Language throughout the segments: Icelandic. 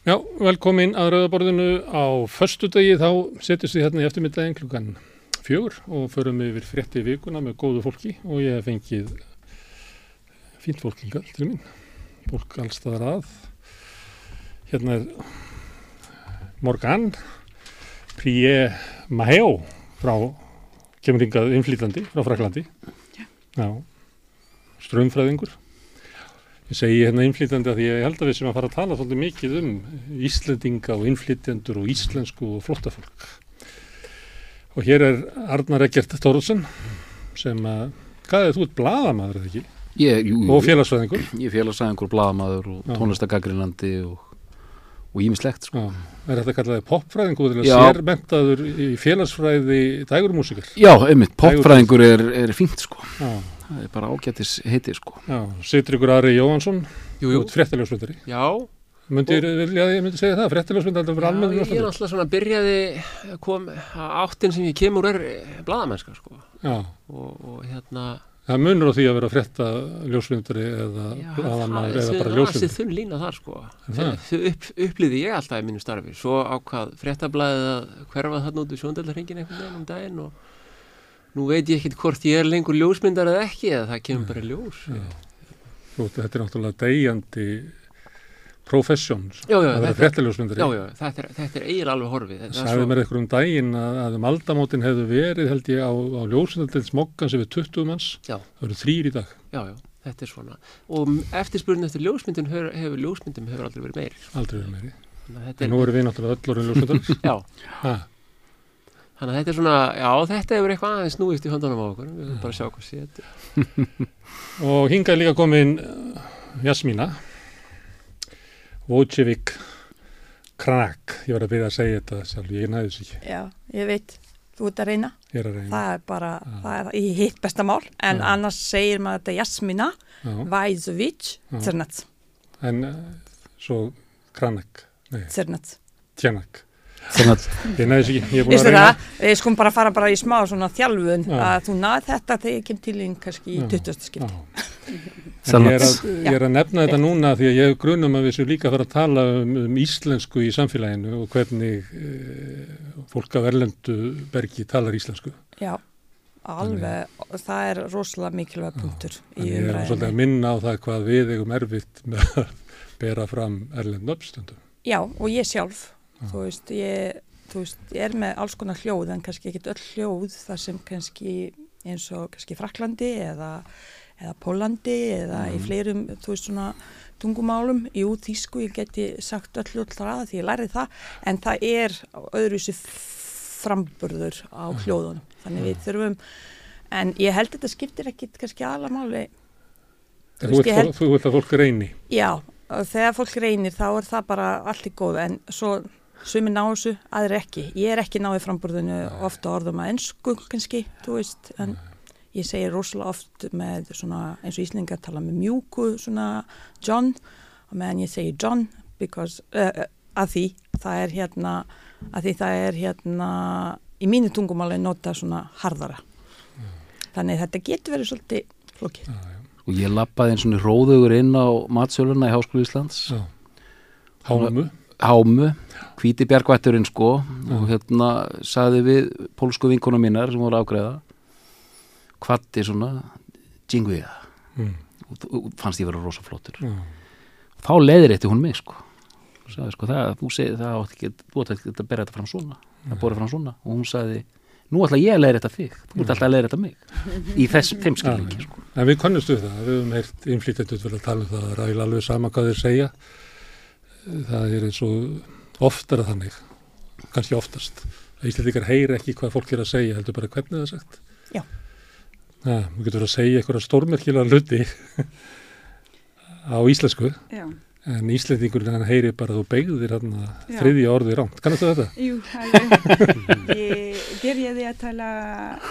Já, velkomin að Rauðaborðinu á förstu degi þá setjast við hérna í eftirmiddaginn klukkan fjögur og förum yfir frétti vikuna með góðu fólki og ég hef fengið fínt fólkingar til mín, fólk allstaðar að. Hérna er Morgan Prie Maheo frá kemur hingað innflýtandi frá Fraklandi. Já, strömmfræðingur. Ég segi hérna innflytjandi að ég held að við sem að fara að tala svolítið mikið um Íslendinga og innflytjendur og íslensku og flottafólk. Og hér er Arnar Eggert Tóruðsson sem að, hvað er þú, ert bladamaður eða ekki? Ég, jú, Og félagsfræðingur? ég er félagsæðingur, bladamaður og Já. tónlistagagrinandi og, og ímislegt sko. Er þetta kallaði popfræðingur eða sérmentaður í félagsfræði dægurmúsikar? Já, einmitt, popfræðingur er, er fínt sko. Já, Það er bara ágættis heiti sko. já, situr ykkur Ari Jóhansson, Jú, þú jú. ert fréttaljósvöldari. Já, Myndir vilja að ég myndi segja það, já almenn ég er náttúrulega svona byrjaði kom að áttin sem ég kemur er bladamennska sko Já, og, og hérna það munur á því að vera fréttaljósvöldari eða já, bladamaður það eða bara er ljósvöldari. þessi þunn lína þar sko það? þau upp, upplýði ég alltaf í mínu starfi svo ákvað fréttablaðið að hverfa þarna út í sjóndaldarhengin einhvern veginn um daginn og nú veit ég ekkit hvort ég er lengur ljósmyndar eða ekki eða það kemur bara ljós Já. Þú, þetta er náttúrulega degjandi profession Já, já, að vera fréttaljósmyndari. Já, já, þetta er, þetta er eiginlega alveg horfið Þetta er Sæði mér eitthvað um daginn að, að um aldamótin hefðu verið held ég á, á ljósmyndardins mokkan sem við 20 manns, Já. það eru þrýr í dag, Já, já, þetta er svona og eftirspurnin eftir ljósmyndum hefur, hefur ljósmyndum hefur aldrei verið meiri aldrei verið meiri. En er, nú erum við náttúrulega öll orðin ljósmyndar. já, ha, þannig að þetta er svona já, þetta hefur eitthvað aðeins snúist í höndunum á okkur við höfum bara að sjá hvað sé þetta og hingað er líka komin uh, Jasmína, Vojevik Krak, ég var að byrja að segja þetta sjálf, ég næði þessu ekki, Já, ég veit, þú ert að reyna. er að reyna. Það er bara, það er í hitt besta mál. En Já. annars segir maður þetta Jasmina Já, Vajzovic. Crnac. en uh, svo Kranak, nei, Crnac. Þannig að ég næði þessu ekki, ég er búin að Vistu reyna. það? Við skulum bara fara bara í smá svona þjálfun Já. að þú nað þetta þegar ég kem til þín kannski í Já. 20. skipti. Ég er, að, ég er að nefna þetta núna því að ég hef grunum að við séum líka að fara að tala um, um íslensku í samfélaginu og hvernig e, fólk af erlendu bergi talar íslensku. Já, alveg, og það er rosalega mikilvæg punktur En í ég er svolítið umræðinu. að minna á það hvað við eigum erfitt með að bera fram erlend uppstundum. Já, og ég sjálf, Já. þú veist, ég, þú veist, ég er með alls konar hljóð en kannski ekkit öll hljóð þar sem kannski eins og kannski Fraklandi eða, eða Pólandi eða í Mhm. fleirum, þú veist, svona tungumálum, jú, þýsku, ég geti sagt öll hljóð þar að því ég lærið það, en það er öðruvísi framburður á hljóðunum, þannig við þurfum, en ég held þetta skiptir ekkit kannski aðlamáli Þú, veist, held- að fólk reyni. Já, þegar fólk reynir þá er það bara allt í góð en svo sumir ná þessu, aðrir ekki. Ég er ekki náði framburðinu ofta orðum að ennsku kannski, þú veist, en ég segir rosalega oft með svona eins og Íslingar tala með mjúku svona John og meðan ég segi John because, uh, að því það er hérna að því það er hérna í mínu tungumáli nota svona harðara. Þannig þetta getur verið svolítið flókið. og ég lappaði eins og róðugur inn á matsöluna í Háskólu Íslands Já. Hámu. Hámu, hvíti bjargvætturinn sko og hérna saði við pólsku vinkunum mínar sem voru ágreða hvati svona djinguða Mm. og, og fannst ég vera rosa flottur. Já. þá leiðir eitt hún mig sko. Og sagði sko það, þú segir það átt ekki þú átt ekki að bera þetta fram svona. Það bóra fram svona. Og hún sagði nú ætla ég að leiðir þetta þig, þú ert alltaf að leiðir þetta mig. Í þess, þeim skilningi sko. En við konnustu það, við höfum heyrt innflýtjendur vel að tala um það, það er alveg sama hvað þeir segja. Það er eins og oftara þannig, kannski oftast, að Íslandikar heyri ekki hvað fólk er að segja, heldur bara hvernig það er sagt. Já. Það, þú getur að segja eitthvað stórmerkilega hluti á íslensku, Já, en Íslandingurinn hann heyri bara að þú beigðir hann Já. þriðja orði rámt. Kannastu þetta? jú. Ég byrjaði að tala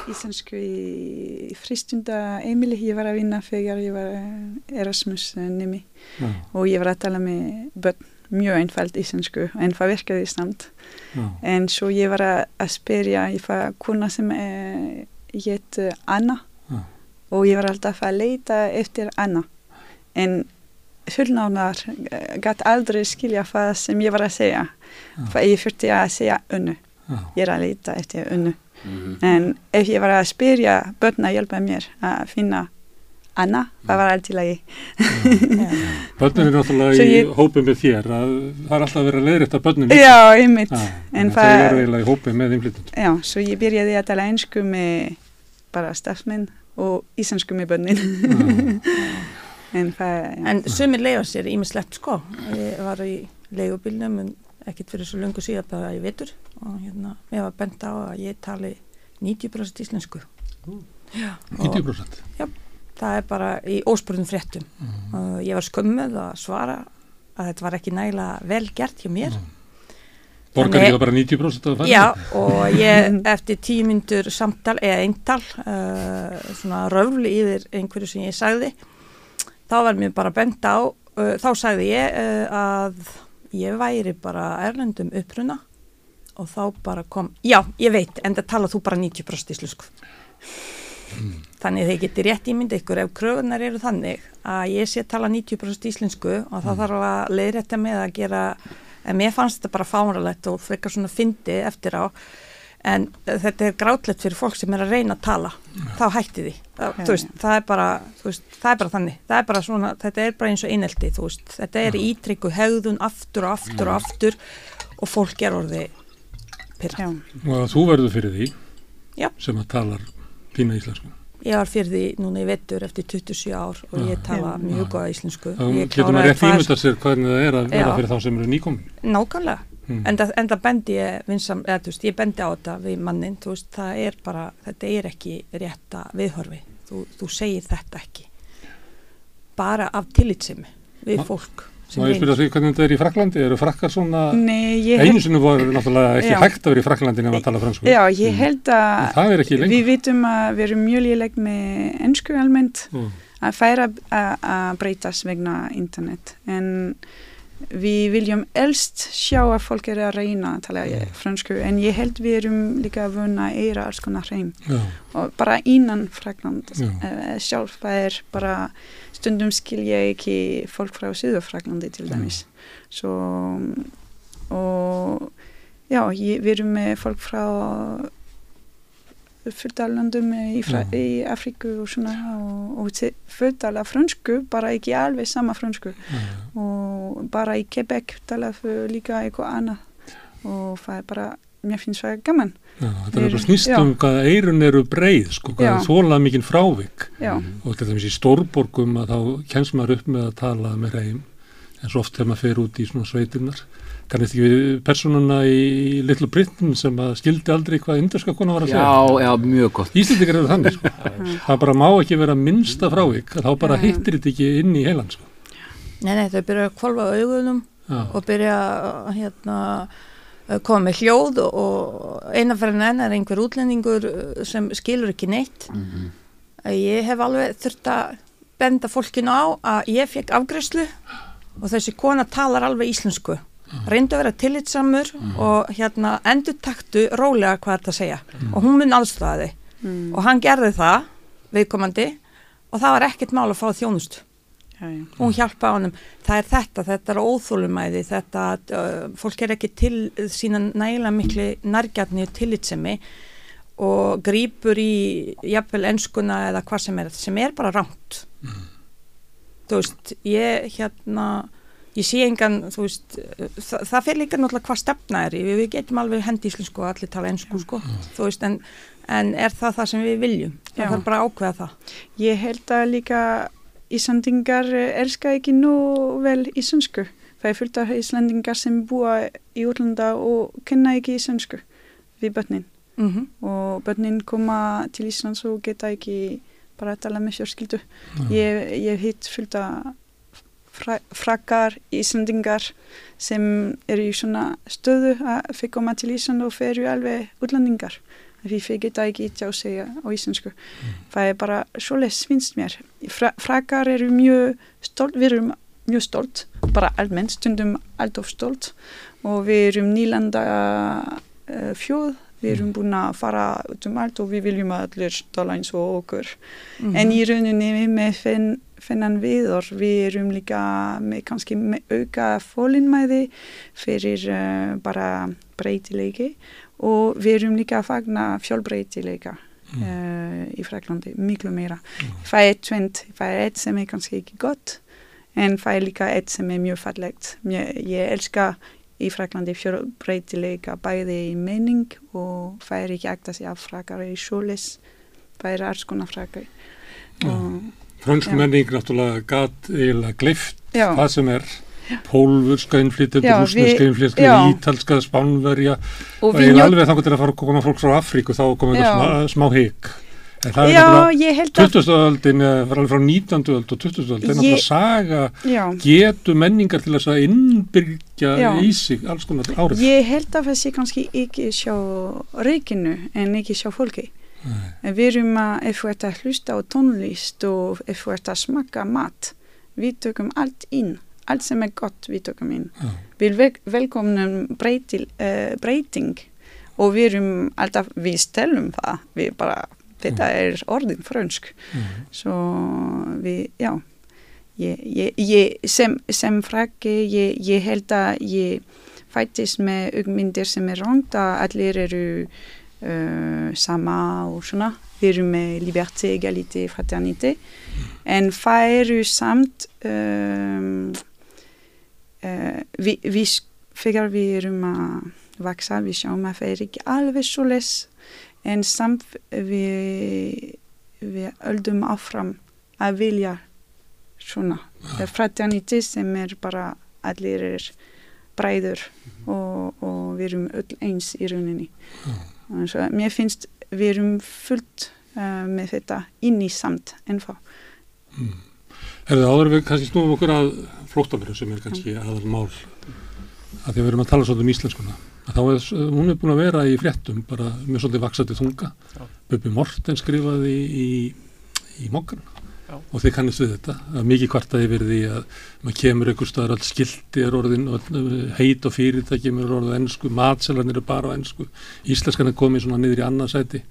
íslensku í fristunda Emili, ég var að vinna þegar ég var eh, Erasmus nemi Já, og ég var að tala með börn mjög einfalt íslensku en það virkaði samt. já, En svo ég var að, spyrja í það kuna sem eh, hétt Anna Já. og ég var alltaf að leita eftir Anna. En fullnánar gæti aldrei skilja það sem ég var að segja for ég þurfti að segja unnu Já. ég er að leita eftir unnu Mhm. en ef ég var að spyrja börn að hjálpa mér að finna Anna, það var allt í lagi. Börnin er náttúrulega í ég- hópi með þér að það er alltaf verið að leiðrétta börnin já, einmitt. Já, en en það er eiginlega í hópi með innflytjum já, svo ég byrjaði að tala einsku með bara stafsmenn og ísensku með börnin. En það, já, En sumir leiða sér ímislegt sko. Ég var í leigubilnum en ekkert fyrir svo löngu síðan bara í vetur. Og hérna, mér var bent á að ég tali 90% íslensku. Já, og 90% það er bara í óspurðum fréttum. Og ég var skömmuð að svara að þetta var ekki nægilega vel gert hjá mér. Borgar Þannig- ekki það bara 90% af það Já, og ég eftir tíu myndur samtal eða eintal uh, svona röfli yfir einhverju sem ég sagði þá var mér bara bent á uh, þá sagði ég uh, að ég væri bara erlendum uppruna og þá bara kom já, ég veit, en það tala þú bara 90% íslensku þannig þeir geti rétt ímynd ykkur ef krögunar eru þannig að ég sé tala 90% íslensku og það þarf að leiðrétta með að gera en mér fannst þetta bara fánralegt og frekar svona fyndi eftir á. En þetta er grátlegt fyrir fólk sem er að reyna að tala. Þá hætti því. Það, þú veist, það, er bara, veist, það er bara þannig. Það er bara svona, þetta er bara eins og veist, þetta er ítrykku hegðun aftur og aftur og aftur og fólk er orði pyrra já, og að þú verður fyrir því Já. sem að talar pína íslensku ég var fyrir því núna í vettur eftir 27 ár og ég tala Já. mjög góða íslensku. Ég getur maður rétt ímynda sér hvernig það er að vera fyrir þá sem eru nýkomin? Nákvæmlega. Hmm. en, það, en það bendi ég vinsam, eða, þú veist, ég bendi á þetta við mannin þú veist, það er bara, þetta er ekki rétta viðhorfi, þú, þú segir þetta ekki. Bara af tillitsemi við Ma- fólk Má ég spyrja því hvernig þetta er í Fraklandi eru frakkar svona nei, ég einu held sinni voru náttúrulega ekki Já. hægt að vera í Fraklandi nema að tala fransku já, ég held en að við vitum að við erum mjög léleg með ennsku almennt Mm. að færa að breytast vegna internet. En við viljum elst sjá að fólk er að reyna að tala Mm. fransku en ég held við erum líka að vunna að eira alls konar hreim. Já, og bara innan Frakland uh, sjálf það er bara stundum skil ég ekki fólk frá Suður Fraklandi til dæmis. Svo og já, ég, við erum með fólk frá löndum í, í Afríku og svona og, og af frönsku, bara ekki alveg sama frönsku. Já, og bara í Quebec tala þau líka eitthvað annað. Og það er bara, mér finnst það gaman já, þetta er bara snýst um hvað eirun eru breið sko, hvað Já. er þólað mikinn frávik já, og til dæmis í stórborgum að þá kemst maður upp með að tala með reym en svo oft þegar maður fer út í svona sveitirnar kannist ekki við personuna í Little Britain sem að skildi aldrei hvað indurska kona var að segja Já, já, mjög gott Íslendingar eru þannig sko. það bara má ekki vera minnsta frávik þá bara Já. hittir þetta ekki inn í heilan sko. Nei, nei, þau byrja að kvolfa augunum Já. og byrja að hérna, koma með hljóð og- og eina fyrir enn er einhver útlendingur uh, sem skilur ekki neitt. Mhm. Að Ég hef alveg þurft að benda fólkinu á að ég fekk afgreyslu og þessi kona talar alveg íslensku. Reyndu að vera tillitsamur og hérna endur taktu rólega hvað þetta segja. Og hún mun aðstofa þig. Mm, og hann gerði það viðkomandi og það var ekkert mál að fá þjónustu já. hún hjálpa honum, það er þetta, þetta er óþólumæði, þetta uh, fólk er ekki til sína nægilega miklu nærgjarni og tillitsemi og grýpur í jafnvel enskuna eða hvað sem er sem er bara ránt þú veist, ég hérna ég sé engan, þú veist það, það fyrir líka náttúrulega hvað stefna er við, við getum alveg hendi íslensku og allir tala ensku sko, þú veist, en, en er það það sem við viljum, það Já. þarf bara að ákveða það. Ég held að líka Íslandingar elska ekki nú vel íslensku. Það er fullt af Íslandingar sem búa í útlanda og kenna ekki íslensku við börnin. mm Og börnin koma til Íslands og geta ekki bara að tala með fjörskildu. Ég, ég hitt fullt af fra, frakkar Íslandingar sem eru í svona stöðu að fyrir koma til Ísland og fyrir alveg útlandingar. Því fyrir geta ekki tjá segja á íslensku. Það er bara svoleiðs finnst mér. Fra, frakkar eru mjög stolt, við erum mjög stolt, bara almennt, stundum allt of stolt og við erum nýlanda uh, fjóð, við erum búin að fara út um allt og við viljum að allir tala eins og okkur. Mhm. En í rauninni með finn, þennan viður. Við erum líka með kannski með auka fólinmæði fyrir uh, bara breytileiki og við erum líka að fagna fjölbreytileika Mm. uh, í Fraklandi, miklu meira. Það er tvent, það er eitt sem er kannski ekki gott en það er líka eitt sem er mjög fallegt. Mjög, ég elska í Fraklandi fjölbreytileika bæði í menning og það er ekki ekta sig af frakar í sjólis, það er alls konar frakar. Og, Frönsk Já. menning náttúrulega gat eiginlega gleift já, það sem er rúsneska við- innflytjendur, já. ítalska, spánverja og eiginlega njótt, alveg þangur til að fara að koma fólk frá Afríku þá Já. eitthvað smá, smá hík en það er já, náttúrulega held að, 20. öldin var alveg frá 19. öld og 20. öld er náttúrulega saga já, getu menningar til þess að innbyrgja Já. í sig alls konar árið ég held að það sé kannski ekki sjá reikinu en ekki sjá fólki. Nei. En við erum að, ef þú ert að hlusta á tónlist og ef þú ert að smakka mat, við tökum allt inn, allt sem er gott við tökum inn. Já. Við vel, velkomnum breytil, uh, breyting og við erum alltaf, við stelum það, við bara, þetta er orðin frönsk. Mhm. Så vi, ja, ég, ég, ég, sem, sem frækki, ég, held að ég fættist með augmyndir sem er rangt að allir eru uh, sama og svona. Við erum með liberté, egalité, fraternité. En það eru samt, um, vi, vi, þegar við erum að vaksa, við sjáum að það er ekki alveg svo les, en samt við við öldum áfram að vilja svona. Fraternité sem er bara allir er bræður og, og við erum öll eins í rauninni. Að mér finnst við erum fullt uh, með þetta inn í samt ennfá Er það áður við kannski snúum okkur að flóttafyrir sem er kannski aðal mál að því að við erum að tala svolítið um íslenskuna. Þá er, hún er búin að vera í fréttum bara með svolítið vaksandi þunga. Já. Bubbi Morten skrifaði í, í, í mokkan og þið kannist við þetta að mikið kvartaði verið því að maður kemur einhver staðar all skilti er orðin heit og fyrirtæki er orðið ennsku, matselarnir eru bara ennsku íslenskan er komið svona niður í annað sæti.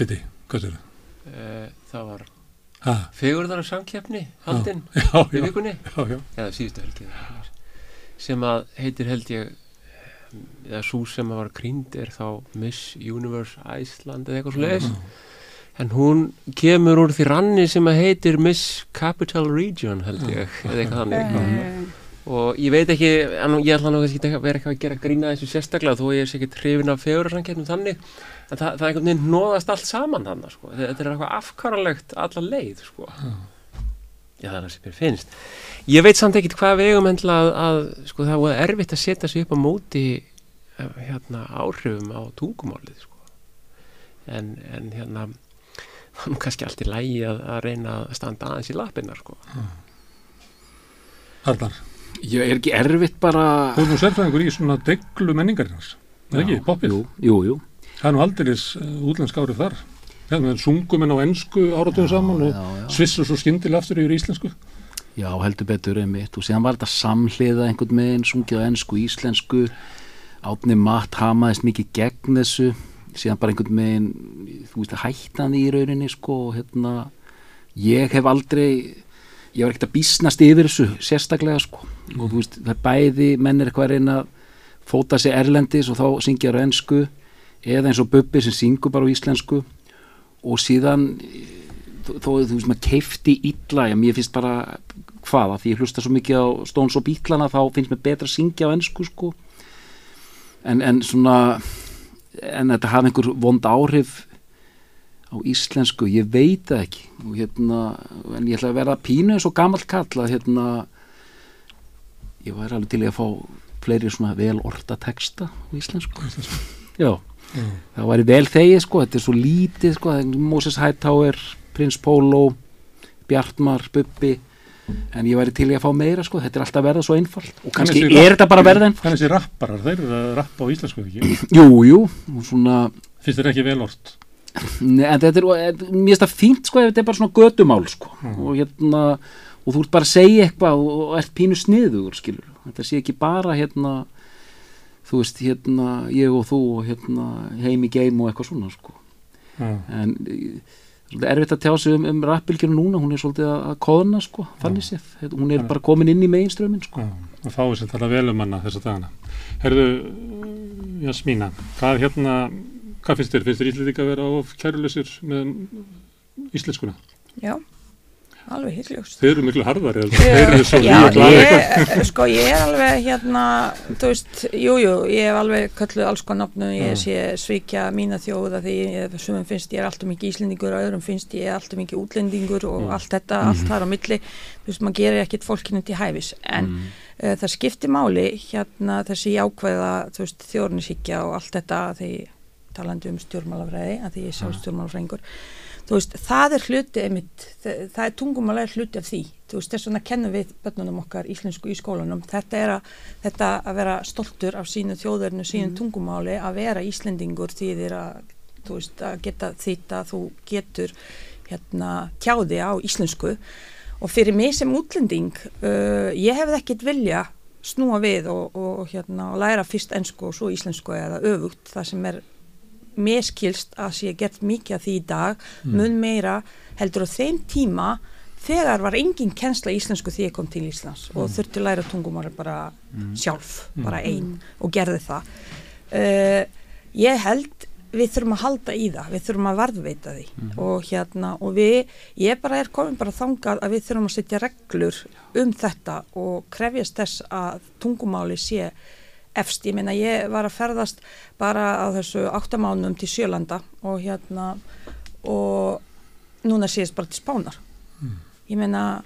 Liti, hvað sér það? Eh, það var fegurðara samkeppni haldinn í já, vikunni? Já, já, eða síðustu helgi sem að heitir held ég eða svo sem að var krýnd er þá Miss Universe Iceland eða eitthvað svo leiðis en hún kemur úr því ranni sem að heitir Miss Capital Region held ég eða eitthvað þannig. Uh, og ég veit ekki, en ég ætla nú að vera eitthvað að gera grína þessu sérstaklega þó ég er sér ekki trefin af fegurarsamkeppnum þannig en það, það er einhvern veginn nóðast allt saman þannig sko. þetta er eitthvað afkaralegt alla leið sko. já það er það sem mér finnst ég veit samt ekkit hvað við eigum endla að, að sko, það var erfitt að setja sig upp á móti eh, hérna, áhrifum á tungumálið sko. en, en hérna það er kannski allt í lægi að, að reyna að standa aðeins í lappinnar sko. Ég er ekki erfitt bara Þú erum nú sérfræðingur í svona deglu menningarinnar er ekki, poppið? Jú, jú, jú. það er nú aldeilis uh, útlensk árið þar. Hérna sungum en á ennsku áratum saman og svissur svo skyndilega aftur yfir íslensku. Já, heldur betur einmitt. Og síðan var þetta samhliða einhvern meginn, sungið á ennsku, íslensku. Átni matt hamaðist mikið gegn þessu. Síðan bara einhvern meginn, þú veist hættan í rauninni sko hérna ég hef aldrei ég var ekkert að bísnast yfir þessu sérstaklega sko. Og þú veist, það er bæði menn er eitthvað að reyna að fóta sig erlendis og þá syngja á ennsku eða eins og Bubbi sem syngur bara á íslensku. Og síðan þó þó, þú veist maður keifti illa mér finnst bara hvaða því ég hlusta svo mikið á Stones og Beatlana þá finnst mér betra að syngja á ennsku sko. En, en svona en þetta hafa einhver vond áhrif á íslensku, ég veit það ekki. Og hérna, en ég ætla að vera pínu eins og gamall kall að hérna ég væri alveg til að fá fleiri svona vel orta texta á íslensku. Já, það væri vel þegið sko, þetta er svo lítið sko, er Moses Hightower, Prins Pólo Bjartmar, Bubbi en ég væri til að fá meira sko, þetta er alltaf að verða svo einfalt. Og kannski þessi er þetta bara að verða einfalt. Þannig þessi rapparar, þeir eru að rappa á íslensku ekki? Jú, jú, og svona finnst þér ekki vel orð Nei, en þetta er, mér finnst það fínt sko ef þetta er bara svona götumál sko. Og hérna, og þú ert bara að segja eitthvað og, og ert pínu sniður skilur, þetta sé ekki bara hérna þú veist, hérna ég og þú og hérna heim í geim og eitthvað svona sko. Já. en eh, svolítið erfitt að tjá sig um, um rappbylgjörn núna, hún er svolítið að að kóðna sko, þannig séð, Þetta- hún er bara komin inn í meginströmmin sko. Já, og fáið sem tala vel um hana þessa dagana. Herðu, Jasmína, hvað hérna, hvað finnst þér? Finnst þér Íslendinga að vera of kæruleysir með íslenskuna? Já, alveg hyggljóst. Þeir eru miklu harðari, þeir eru svo mjög glaðir. ég, sko, ég er alveg hérna, þú veist, jú, jú, ég hef alveg kölluð alls konar nafnum, ég sé svíkja mína þjóða því ég, sumum finnst ég er alltaf mikið íslendingur og öðrum finnst ég er alltaf mikið útlendingur og Mm. allt þetta, allt þar á milli, þú veist, maður gerir ekkit fólkinu til hæfis, en Mm. uh, það skiptir máli hérna þessi jákvæða, þú veist, þjórnisíkja og allt þetta því talandi um stjórnmálafræði, að því ég sjálf stjórnmálafræðingur, þú veist, það er hluti einmitt, það, er tungumálega hluti af því, þú veist, þess vegna kennum við börnunum okkar íslensku í skólanum, þetta er að, þetta að vera stoltur af sínu þjóðurinu, sínu tungumáli, að vera Íslendingur þýðir að, þú veist, að geta þýtt að þú getur hérna tjáði á íslensku. Og fyrir mig sem útlending, uh, ég hefði ekkit vilja snúa við og, og, hérna, og læra fyrst ensku og svo íslensku eða öfugt, það sem er meskilst að sé gert mikið af því í dag, mun meira heldur á þeim tíma þegar var engin kennsla í íslensku því ég kom til Íslands og þurfti að læra tungumáli bara sjálf, bara einn og gerði það. Uh, ég held við þurfum að halda í það, við þurfum að varðveita því og hérna og við, ég bara er komin bara þangað að við þurfum að setja reglur um þetta og krefjast þess að tungumáli sé efst, ég meina ég var að ferðast bara á þessu áttamánum til Sjölanda og hérna og núna séðist bara til Spánar. Ég meina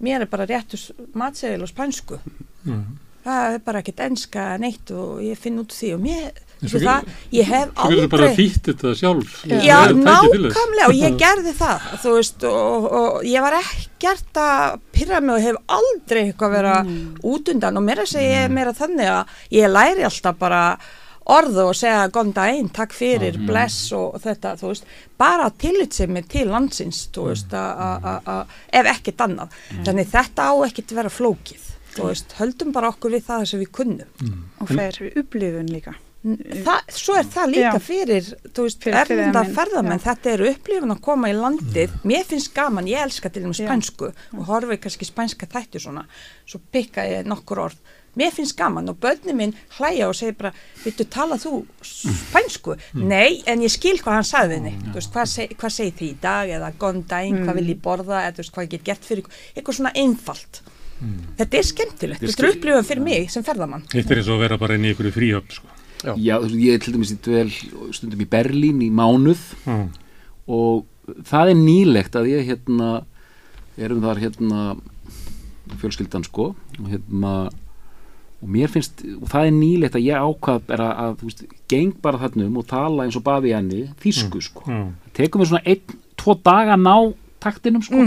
mér er bara réttus matsegil og spænsku. Mm. það er bara ekkert enska neitt og ég finn út því og mér, svo það, ég hef Þú getur bara aldrei þýtt þetta sjálf. Já, þess. nákvæmlega og ég gerði það þú veist og, og ég var ekkert að pyrra mig og hef aldrei eitthvað vera út undan og mér að segja Mm. meira þannig að ég læri alltaf bara orðu og segja góðan daginn, takk fyrir, Mm. bless og þetta, þú veist, bara tillitsemi til landsins, þú veist, Mm. að- að- að- að- ef ekkert annað. Þannig þetta á ekkert vera flókið, þú veist, höldum bara okkur við það sem við kunnum. og fyrir upplifun líka Það, svo er það líka Já. fyrir, veist, Fyrir erlenda ferðamenn, já. þetta eru upplifun að koma í landið, mér finnst gaman, ég elska til þeim Já. spænsku og horfi kannski spænska þætti svona, svo pikka ég nokkur orð, mér finnst gaman og börni minn hlæja og segir bara, vittu tala þú spænsku? Nei, en ég skil hvað hann sagði henni, þú veist, hvað, seg, hvað segir þið í dag eða góðan daginn, hvað vil ég borða eða veist, hvað ég get gert fyrir eitthvað svona einfalt. Þetta er skemmtilegt, Þetta er þetta upplifun fyrir mig sem ferðamann. Hitt er eins og að vera bara inn í ykkur fríhöfn, sko. Já. Já, ég er til dæmis í dvel stundum í Berlín í mánuð Já. og það er nýlegt að ég hérna erum þar hérna fjölskyldan sko og hérna og mér finnst, og það er nýlegt að ég ákvað bara að, þú veist, geng bara þarna um og tala eins og bafi henni þýsku sko, Já. tekum við svona einn, tvo daga að ná taktinum sko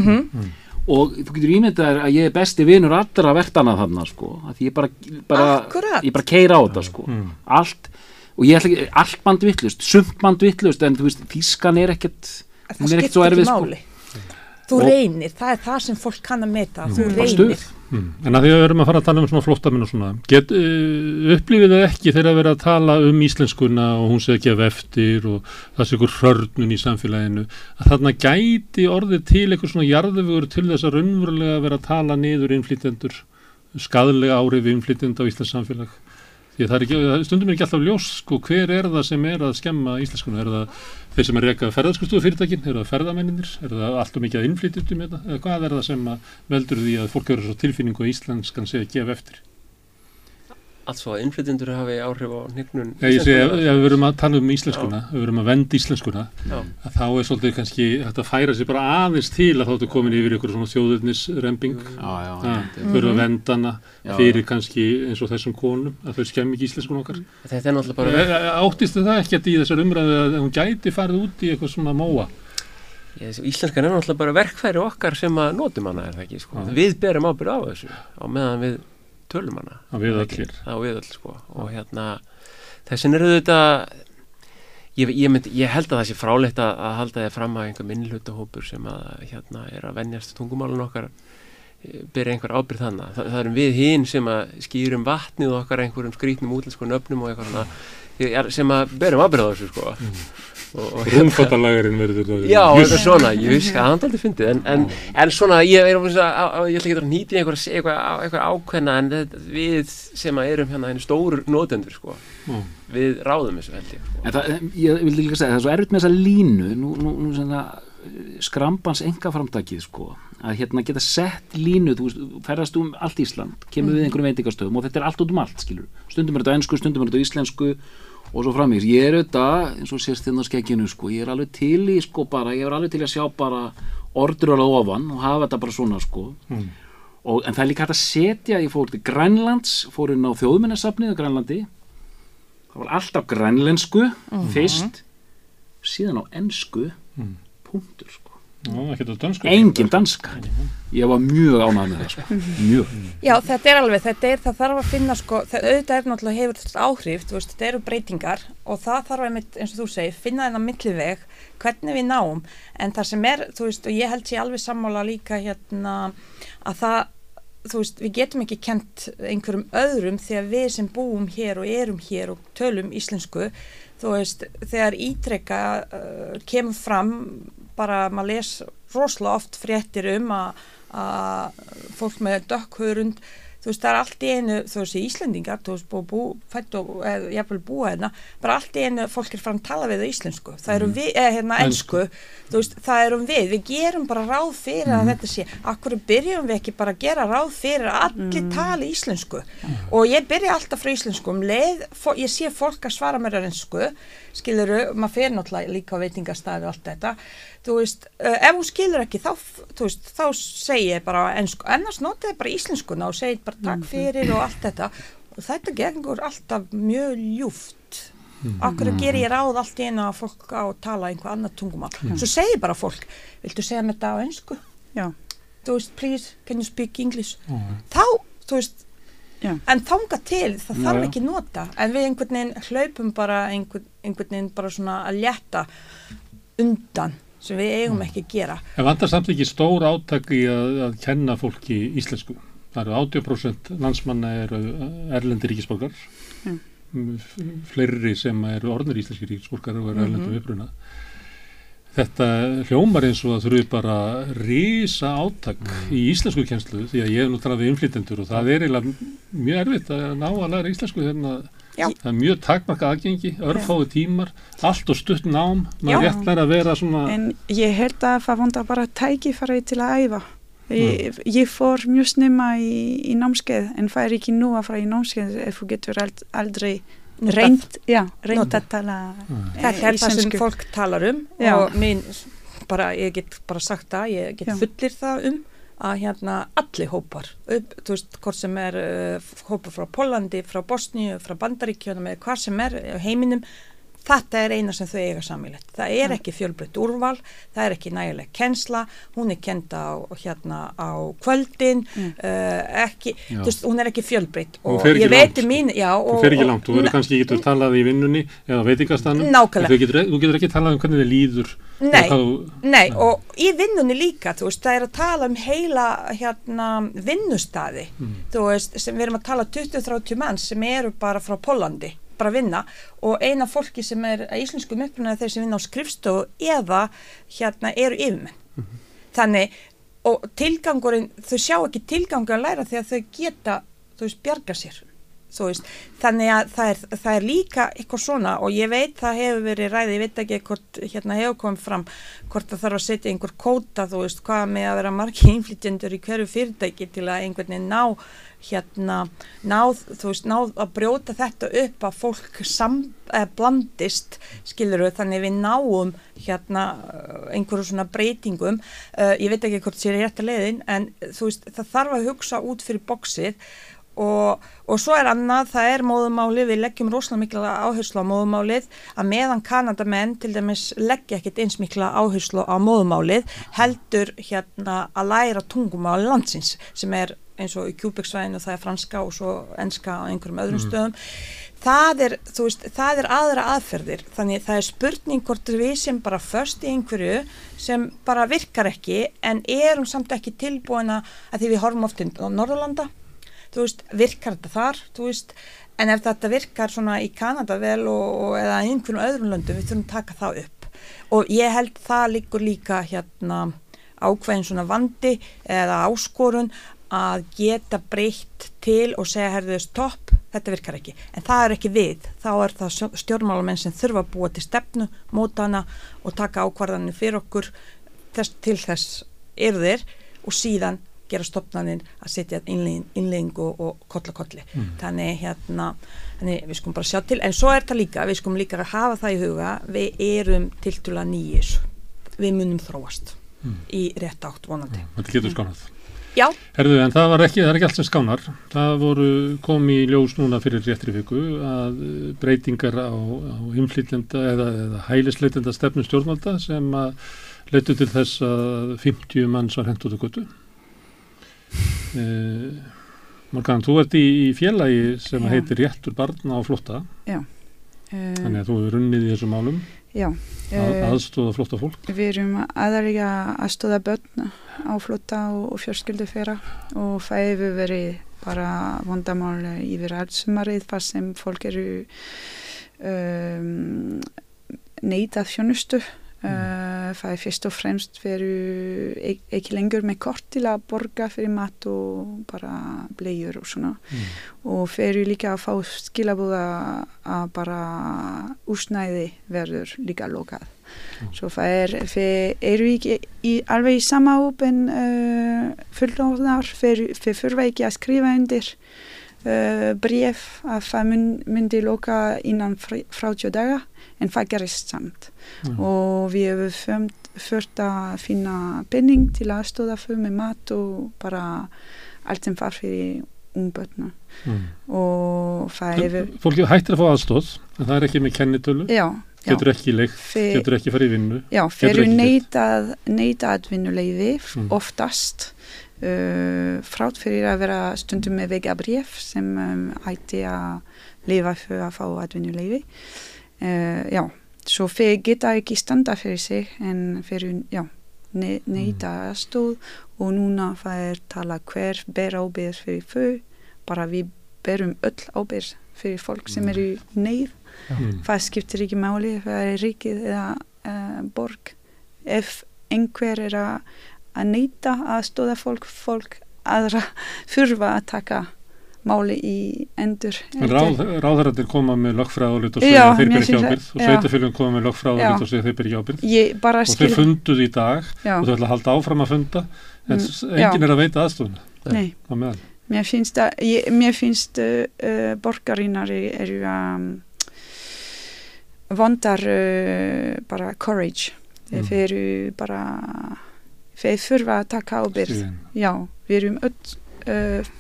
og þú getur ímyndað þér að ég er besti vinur allra vertana þarna sko, að því ég bara, bara ég bara keira á þetta sko. Allt, og ég ætla ekki allt band vittlust, sumt band vittlust en þú veist, þýskan er ekkert það hún er ekkert skiptir svo ekki erfið sko. þú Og- reynir, það er það sem fólk kann að meta þú reynir stuð Mm. En að því að við erum að fara að tala um svona flóttamenn og svona, get, uh, upplifið það ekki þegar að vera að tala um íslenskuna og hún sé ekki að eftir og það sé ykkur hörnun í samfélaginu, að þarna gæti orðið til eitthvað svona jarðufugur til þess að raunverulega vera að tala niður innflytjendur, skadlega árið innflytjenda á Íslands samfélag. Því að það er ekki, stundum er ekki alltaf ljós, sko, hver er það sem er að skemma íslenskuna? Er það þeir sem er reyka ferðarskristofu fyrirtækin, er það ferðamenninir, er það allt og mikið að innflytjendum þetta, eða hvað er það sem veldur því að fólk eru svo tilfinningu að íslenskan sé að gefa eftir? Allt svo að innflytjendur hafi áhrif á hnignun Já, ég segi, ef við erum að tala um íslenskuna, ef við erum að venda íslenskuna, Já. að þá er svolítið kannski að færa sér bara aðeins til að þá ertu komin yfir ykkur svona þjóðurnisremping, já, já, ja, þetta er- fyrir að venda hana Já, fyrir kannski eins og þessum konum, að þau skemmi ekki íslenskun okkar. Þetta er náttúrulega bara E- Áttist það ekkert í þessar umræðu að hún gæti farið út í eitthvað svona móa? Íslenskan er náttúrulega bara verkfæri okkar sem að notum hana er það ekki sko. Já. við berum ábyrð á þessu á meðan við tölum hana. Við á við öll sko. og hérna þessin eru þetta ég, ég, mynd, ég held að það sé frálegt að, að halda þið fram að einhver minnlutahópur sem að hérna er að venjast tungumálun okkar eh, byrja einhver ábyrð þannig Þa, það erum við hinn sem að skýrum vatnið okkar einhverjum skrítnum útlensku nöfnum og eitthvað svona sem að berum ábyrð á þessu sko. og, og Rúmfattalagarinn verður það. Já, eitthvað svona, ég veist að hann aldrei fyndið en, en, en svona, ég, er, að, að, ég ætla ekki að nýta í einhver, einhver, einhver ákveðna en þetta, við sem að erum hérna henni stóru nótendur sko, Mm. við ráðum þessu held ég sko. Það, ég vildi líka segja, það er svo erfitt með þessa línu, nú, nú, nú svona, eh, skrambans enga framtakið, sko, að hérna geta sett línu, þú veist, ferðast um allt Ísland, kemur við einhverjum veitingastöðum og þetta er allt út um allt, skilur. Stundum er þetta á ennsku, stundum er þetta á íslensku og svo framvís. Ég er auðvitað, eins og sést þinn á skekkinu, sko, ég er alveg til í, sko, bara, ég er alveg til að sjá bara ordur alveg ofan og hafa þetta bara svona, sko. Mm. Og, en það er líka hægt að setja, ég fór til Grænlands, fór inn á þjóðminnarsafnið á Grænlandi það var alltaf grænlensku fyrst síðan á ensku Mhm. punktur sko. Engin danska. Ég var mjög ánægð með það sko. mjög. Já, þetta er alveg, þetta er, það þarf að finna sko, það auðvitað er náttúrulega hefur þetta áhrif, þú veist, þetta eru breytingar og það þarf að, eins og þú segir, finna þennan milliveg, hvernig við náum. En það sem er, þú veist, og ég held sér alveg sammála líka hérna að það, þú veist, við getum ekki kent einhverjum öðrum þegar við sem búum hér og erum hér og tölum íslensku, þú veist, þegar ítrekka uh, kemur fram, bara maður les rosalega oft fréttir um að fólk með dökkhörund þú veist, það er allt í einu, þú veist, Íslendingar þú veist, bú, bú, fætt og eða jafnvel búa hérna, bara allt í einu fólk er fram tala við það íslensku, það erum við eða hérna ensku, þú veist, það erum við. Við gerum bara ráð fyrir að þetta sé akkur byrjum við ekki bara að gera ráð fyrir að allir tali íslensku? Og ég byrja alltaf frá íslensku. Um leið, ég sé fólk að svara mér á ensku skiluru, maður fer náttúrulega líka á veitingastæði og allt þetta. Þú veist, uh, ef hún skilur ekki þá, þú veist, þá segi ég bara ennsku, annars notið ég bara íslenskuna og segi bara takk fyrir og allt þetta. Og þetta gengur alltaf mjög ljúft. Okkur ger ég ráð allt í einu að fólk á að tala einhver annað tungumál? Svo segi bara fólk, viltu segja mér þetta á ennsku Já. þú veist, please, can you speak English? Þá, þú veist Já. en þanga til, það Já, þarf já. ekki nota en við einhvern veginn hlaupum bara einhvern, einhvern veginn bara svona að létta undan sem við eigum Mm. ekki að gera En vantar samt ekki stór átak í að, að kenna fólki íslensku. Það eru 80% landsmanna eru erlendir ríkisborgar. Mm. Mm, Fleiri sem eru orðnir íslenski ríkisborgar og eru Mhm. erlendum uppruna. Þetta hljómar eins og það þurfi bara rísa átak í íslensku kjenslu því að ég hef nú talað við innflytendur og það er eiginlega mjög erfitt að ná að læra íslensku að Já. það er mjög takmarka aðgengi, örfáðu tímar, allt og stutt nám, maður Já. rétt læra að vera svona En ég held að það vantar bara tækifæri til að æfa. Ég, ég fór mjög snemma í, í námskeið en það er ekki nú að fara í námskeið ef þú getur ald, aldrei. Reynd, já, reynd að tala Mm. eh, þetta er það sem fólk talar um Já. og mín, bara, ég get bara sagt það, ég get Já. fullir það um að hérna allir hópar upp, þú veist, hvort sem er uh, hópar frá Pólandi, frá Bosníu, frá Bandaríkjónum eða hvað sem er heiminum þetta er eina sem þau eiga samílegt það er ekki fjölbreytt úrval það er ekki nægileg kensla hún er kenda á, hérna, á kvöldin Mm. uh, ekki, veist, hún er ekki fjölbreytt Hún og fer ekki ég veit langt, um mín já, og, fer ekki og- langt, þú verður kannski getur talað í vinnunni eða veitingastanum Nákvæmlega. getur, þú getur ekki talað um hvernig þið líður Nei, þú- Nei, og í vinnunni líka, þú veist, það er að tala um heila hérna vinnustadi, þú veist, sem við erum að tala 20-30 mann sem eru bara frá Pólandi, bara að vinna og eina fólki sem er að íslenskum uppruna þeir sem vinna á skrifstofu eða hérna eru yfirmenn. Þannig, og tilgangurinn, þau sjá ekki tilgangur að læra þegar þau geta, þú veist, bjarga sér. Veist, þannig að það er, það er líka eitthvað svona og ég veit það hefur verið ræði, ég veit ekki hvort hérna hefur komið fram hvort það þarf að setja einhver kóta, þú veist, hvað með að vera margi innflytjendur í hverju fyrirtæki til að einhvern veginn ná hérna, náð, þú veist, náð að brjóta þetta upp að fólk sam, eh, blandist, skilur við, þannig við náum hérna einhverju svona breytingum, uh, ég veit ekki hvort sér rétt að leiðin, en þú veist, það þarf að hugsa út fyrir boksið Og, og svo er annað, það er móðumáli, við leggjum rosalega mikla áherslu á móðumálið að meðan Kanadamenn til dæmis leggja ekkit eins mikla áherslu á móðumálið heldur hérna að læra tungumáli landsins sem er eins og í kjúbyggsvæðinu það er franska og svo enska á einhverjum öðrum stöðum. Það er, þú veist, það er aðra aðferðir, þannig það er spurning hvort við sem bara först í einhverju sem bara virkar ekki en erum samt ekki tilbúina að því við horfum oft á Norðurlanda þú veist, virkar þetta þar, þú veist, en ef þetta virkar svona í Kanada vel og, og eða einhvern öðrum löndum, við þurfum að taka það upp. Og ég held það líkur líka hérna ákveðin svona vandi eða áskorun að geta breytt til og segja herðu stopp, þetta virkar ekki. En það er ekki við, þá er það stjórnmálamenn sem þurfa að búa til stefnu móta hana og taka ákvarðanir fyrir okkur þess, til þess eru þeir. Og síðan gera stopnarnir að setja innlegging og, og kolla kolli mm. þannig hérna þannig við skulum bara sjá til, en svo er það líka við skulum líka að hafa það í huga við erum til dula nýjus við munum þróast mm. í rétt átt vonandi. Mm. Þetta getur skánað Já. Herðu, en það var ekki, það er ekki allt sem skánar. Það voru komi í ljós núna fyrir réttri viku að breytingar á, á inflytjenda eða, eða hælisleitenda stefnum stjórnvalda sem að leitu til þess að 50 manns var hengt út á götu. Eh, Morgan, þú ert í, í félagi sem Já. heitir Réttur barna á flotta. Já. Þannig að þú hefur runnið í þessum málum, Já. að, eh, aðstóða flotta fólk. Við erum aðalega að stóða börn á flota og, og fjörskildu fyrra og það hefur verið bara vandamál yfir allt sumarið þar sem fólk eru um, neitað þjónustu. Uh, það er fyrst og fremst veru ek ekki lengur með kort til að borga fyrir mat og bara bleiur og svona Mm. og fyrir líka að fá skilabúða að bara úsnæði verður líka lokað. Mm. Svo það er, við eru ekki í, alveg í sama hópen uh, fullorðnar, við þurfa ekki að skrifa undir uh, bref að það mun, myndi loka innan fr- 30 daga en það gerist samt Mm. og við hefum fört að finna penning til aðstóða fyrir með mat og bara allt sem far fyrir ungbötna Mm. og það hefur Fólki hættir að fá aðstóð, en það er ekki með kennitölu, já, getur ekki leikt, getur ekki farið í vinnu. já fyrir neitað neitað vinnuleifi Mm. oftast frátt fyrir að vera stundum með vegabref sem um, ætti að lifa fyrir að fá atvinnuleifi uh, já, svo fyrir geta ekki standa fyrir sig en fyrir, já ne neita aðstóð og núna það er tala hver ber ábyrð fyrir þau bara við berum öll ábyrð fyrir fólk sem eru í neyð. Mm. það skiptir ekki máli ef það er ríkið eða uh, borg. Ef einhver er að, að neyta að stóða fólk fólk aðra þurfa að taka máli í endur Ráð, ráðarættir koma með lögfræðalit og segja þeir ber ekki ábyrð og já. sveitafélagum koma með lögfræðalit Já. og segja þeir ber ekki ábyrð og skil þeir funduð í dag já, og þau ætla að halda áfram að funda en Mm, mm, enginn já. er að veita aðstofuna nei, meðan. mér finnst að ég, mér finnst uh, uh, borgarinnar eru um, vondar uh, bara courage Mm. þeir eru bara þeir þurfa að taka ábyrð. Já, við erum öll uh,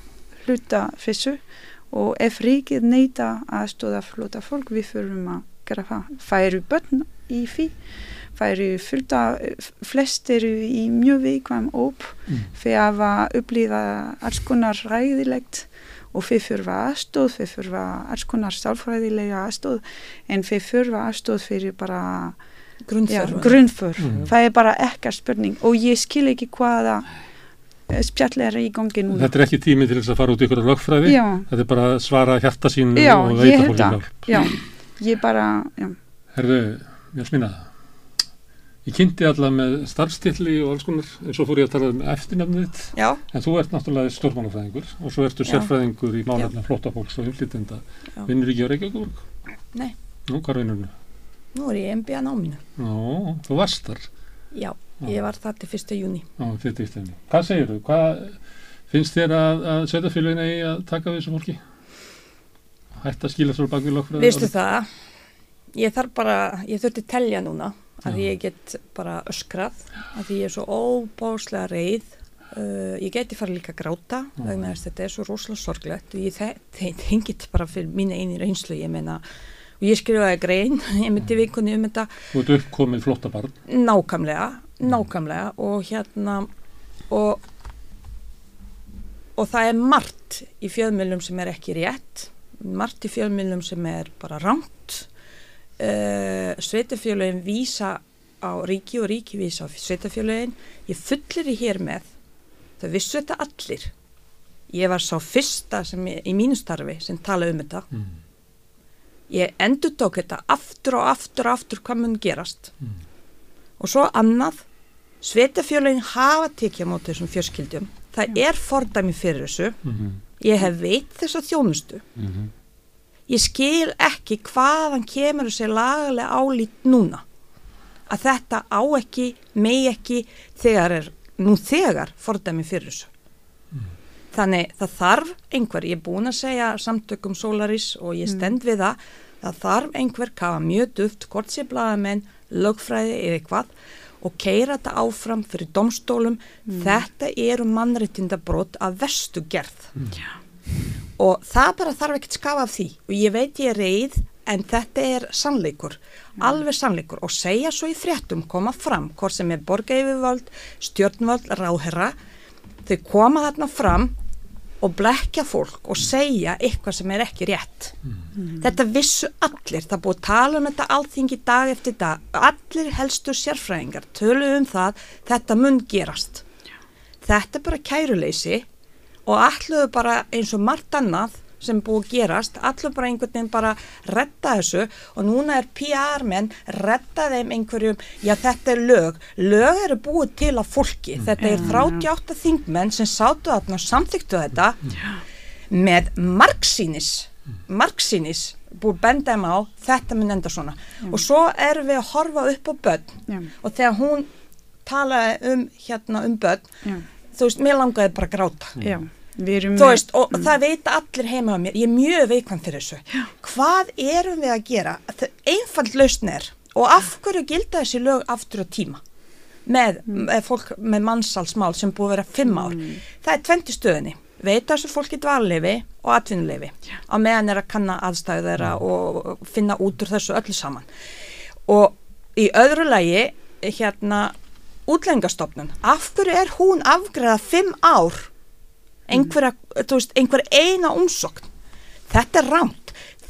hluta þessu og ef ríkið neyta að stóða flota fólk, við þurfum að gera það. Það eru börn í því, það eru fullta, flest eru í mjög veikvæm óp, Mm. þeir hafa upplifað alls konar ræðilegt og þeir þurfa aðstóð, þeir þurfa alls konar sálfræðilega aðstóð, en þeir þurfa aðstóð fyrir bara grunnför. Mm. Það er bara ekkert spurning og ég skil ekki hvaða eh, spjall er í gangi núna. Þetta er ekki tími til þess að fara út í ykkur lögfræði Já, þetta er bara að svara hjarta sínu Já, og veita fólki hjálp já, ég bara, já, Herðu, Jasmína ég kynnti alla með starfstilli og alls konar en svo fór ég að tala um Já, en þú ert náttúrulega stjórnmálafræðingur og svo ertu sérfræðingur í málefna flóttafólks og inflytenda Já. vinnur ekki á Reykjavík? Nei. Nú, hvað vinnur þú? Nú er ég MBA náminu. Nú, þú varst þar Já, ég var það til 1. júni. á þetta í stefni. Hvað segir þú? Hvað finnst þér að, að sveitafélagin eigi að taka við þessu fólki? Hætt að skila svo bak við lögfræði? Vistu það, ég þarf bara, ég þurfti telja núna að Já. ég get bara öskrað, að ég er svo óbáslega reið. Uh, ég geti fara líka gráta vegna þess að þetta er svo rosalega sorglegt og ég þengið bara fyrir mína eini reynslu, ég meina, og ég skrifaði grein, ég myndi vikunni um þetta. Þú ert uppkomið flottabarn. nákvæmlega, nákvæmlega. Og hérna og, og það er margt í fjölmjölum sem er ekki rétt. Margt í fjölmjölum sem er bara rámt uh, sveitafjölögin vísa á ríki og ríki vísa á sveitafjölögin ég fullir í hér með þau vissu þetta allir. Ég var sá fyrsta sem ég, í mínu starfi sem tala um þetta. Mm. Ég endur tók þetta aftur og aftur og aftur hvað mun gerast. Mm. og svo annað sveitafjölinn hafa tekið á móti þessum fjörskildum það er fordæmi fyrir þessu. Ég hef veit þessa þjónustu. Ég skil ekki hvaðan kemur þessi lagalega álít núna. Að þetta á ekki megi ekki þegar er nú þegar fordæmi fyrir þessu. Þannig það þarf einhver, ég er búin að segja samtökum Solaris og ég stend við það það þarf einhver kafa mjög duft hvort sé blaðamenn, lögfræði eða eitthvað og keira þetta áfram fyrir domstólum, þetta eru mannréttindabrót af vestu gerð. Og það bara þarf ekkert skafa af því. Og ég veit ég er reyð en þetta er sannleikur, alveg sannleikur. Og segja svo í fréttum koma fram hvort sem er borgaeyfivöld, stjórnvöld, ráðherra þau koma þarna fram og blekja fólk og segja eitthvað sem er ekki rétt. Þetta vissu allir, það búið tala um þetta alþingi dag eftir dag, allir helstu sérfræðingar töluðu um það, þetta mun gerast. Þetta er bara kæruleysi og alluðu bara eins og margt annað sem búið að gerast, alluðu bara einhvern veginn bara retta þessu og núna er PR-menn retta þeim einhverjum, já þetta er lög, lög eru búið til af fólki, þetta er 38 þingmenn sem sátu þarna og samþyktu þetta með margsýnis, margsýnis búið benda þeim á, þetta mun enda svona. Og svo erum við að horfa upp á börn. Já. og þegar hún talaði um hérna um börn, Já. þú veist, mér langaði bara að gráta. Já, þú veist, og það veit allir heima á mér, ég er mjög veikvann fyrir þessu. Já. hvað erum við að gera? Einfald lausn er og af hverju gilda þessi lög aftur á tíma? Með, með fólk með mannsalsmál sem búið að vera fimm ár. Það er tventi stöðinni veita þessu fólki dvalleifi og atvinnuleifi á meðan er að kanna aðstæðu þeirra og finna út úr þessu öllu saman. Og í öðru lagi hérna útlendingastofnun, af hverju er hún afgreða fimm ár einhverja, þú veist, einhver eina umsókn. Þetta er rámt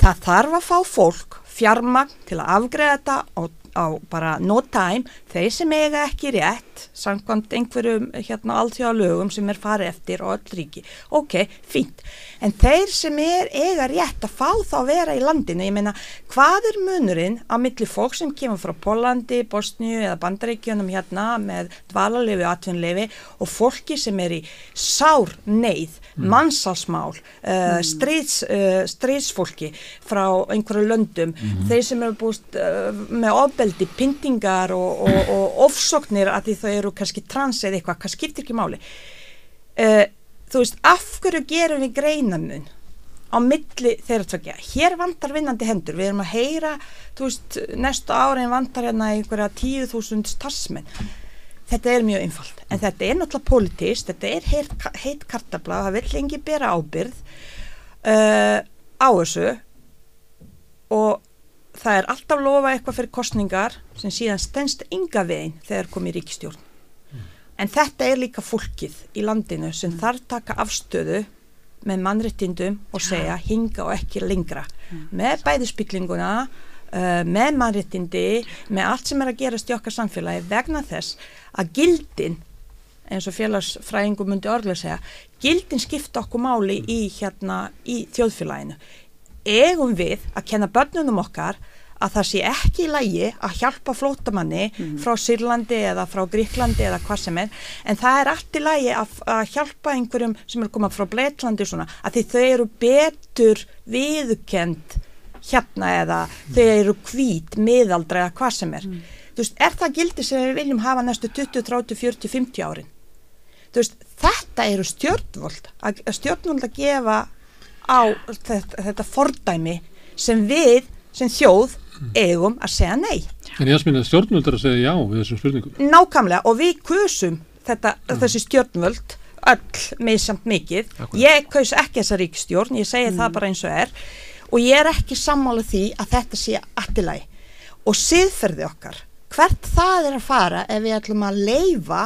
það þarf að fá fólk fjármagn til að afgreða þetta á, á bara no time þeir sem eiga ekki rétt samkvæmt einhverjum hérna allþjóða lögum sem er farið eftir og öll ríki. Ok, fínt, en þeir sem er eiga rétt að fá þá vera í landinu ég meina, hvað er munurinn á milli fólk sem kemur frá Pólandi, Bosníu eða Bandaríkjunum hérna með dvalarlefi og atvinnlefi og fólki sem er í sár neyð, mannsalsmál uh, stríðs, uh, stríðsfólki frá einhverju löndum. Þeir sem eru búist uh, með ofbeldi, pyntingar og, og, og ofsóknir að því þau eru kannski trans eða eitthvað, hvað skiptir ekki máli uh, þú veist, af hverju gerum við greinamun á milli þeirra tvekja. Hér vantar vinnandi hendur. Við erum að heyra, þú veist, næstu árin vantar hérna einhverja tíu þúsund starfsmenn. Þetta er mjög einfalt. En þetta er náttúrulega politist, þetta er heit, kartabla, það vill engi bera ábyrð uh, á þessu og það er alltaf lofa eitthvað fyrir kostningar sem síðan stendst ynga veginn þegar komið ríkistjórn. En þetta er líka fólkið í landinu sem þarf taka afstöðu með mannréttindum og segja hinga og ekki lengra. Með bæðispillinguna, uh, með mannréttindi, með allt sem er að gerast í okkar samfélagi vegna þess að gildin, eins og félagsfræðingum myndi orðlega segja, gildin skipta okkur máli í, hérna, í þjóðfélaginu. Egum við að kenna börnunum okkar að það sé ekki í lægi að hjálpa flótamanni frá Sýrlandi eða frá Gríklandi eða hvað sem er en það er allt í lægi að, að hjálpa einhverjum sem er komað frá Bleitlandi svona að því þau eru betur viðukend hérna eða þau eru hvít, miðaldra eða hvað sem er. Þú veist, er það gildi sem við viljum hafa næstu 20, 30, 40, 50 árin? Þú veist, þetta eru stjórnvöld að stjórnvöld að gefa á þetta, þetta fordæmi sem við sem þjóð eigum að segja nei. En ég aðsminna stjórnvöldur að segja já við þessum spurningum. Nákvæmlega og við kusum þetta, þessi stjórnvöld öll meðsamt mikið. Ég kaus ekki þessa ríkstjórn, ég segi það bara eins og er og ég er ekki sammála því að þetta sé aftilæg. Og siðferði okkar, hvert það er að fara ef við ætlum að leifa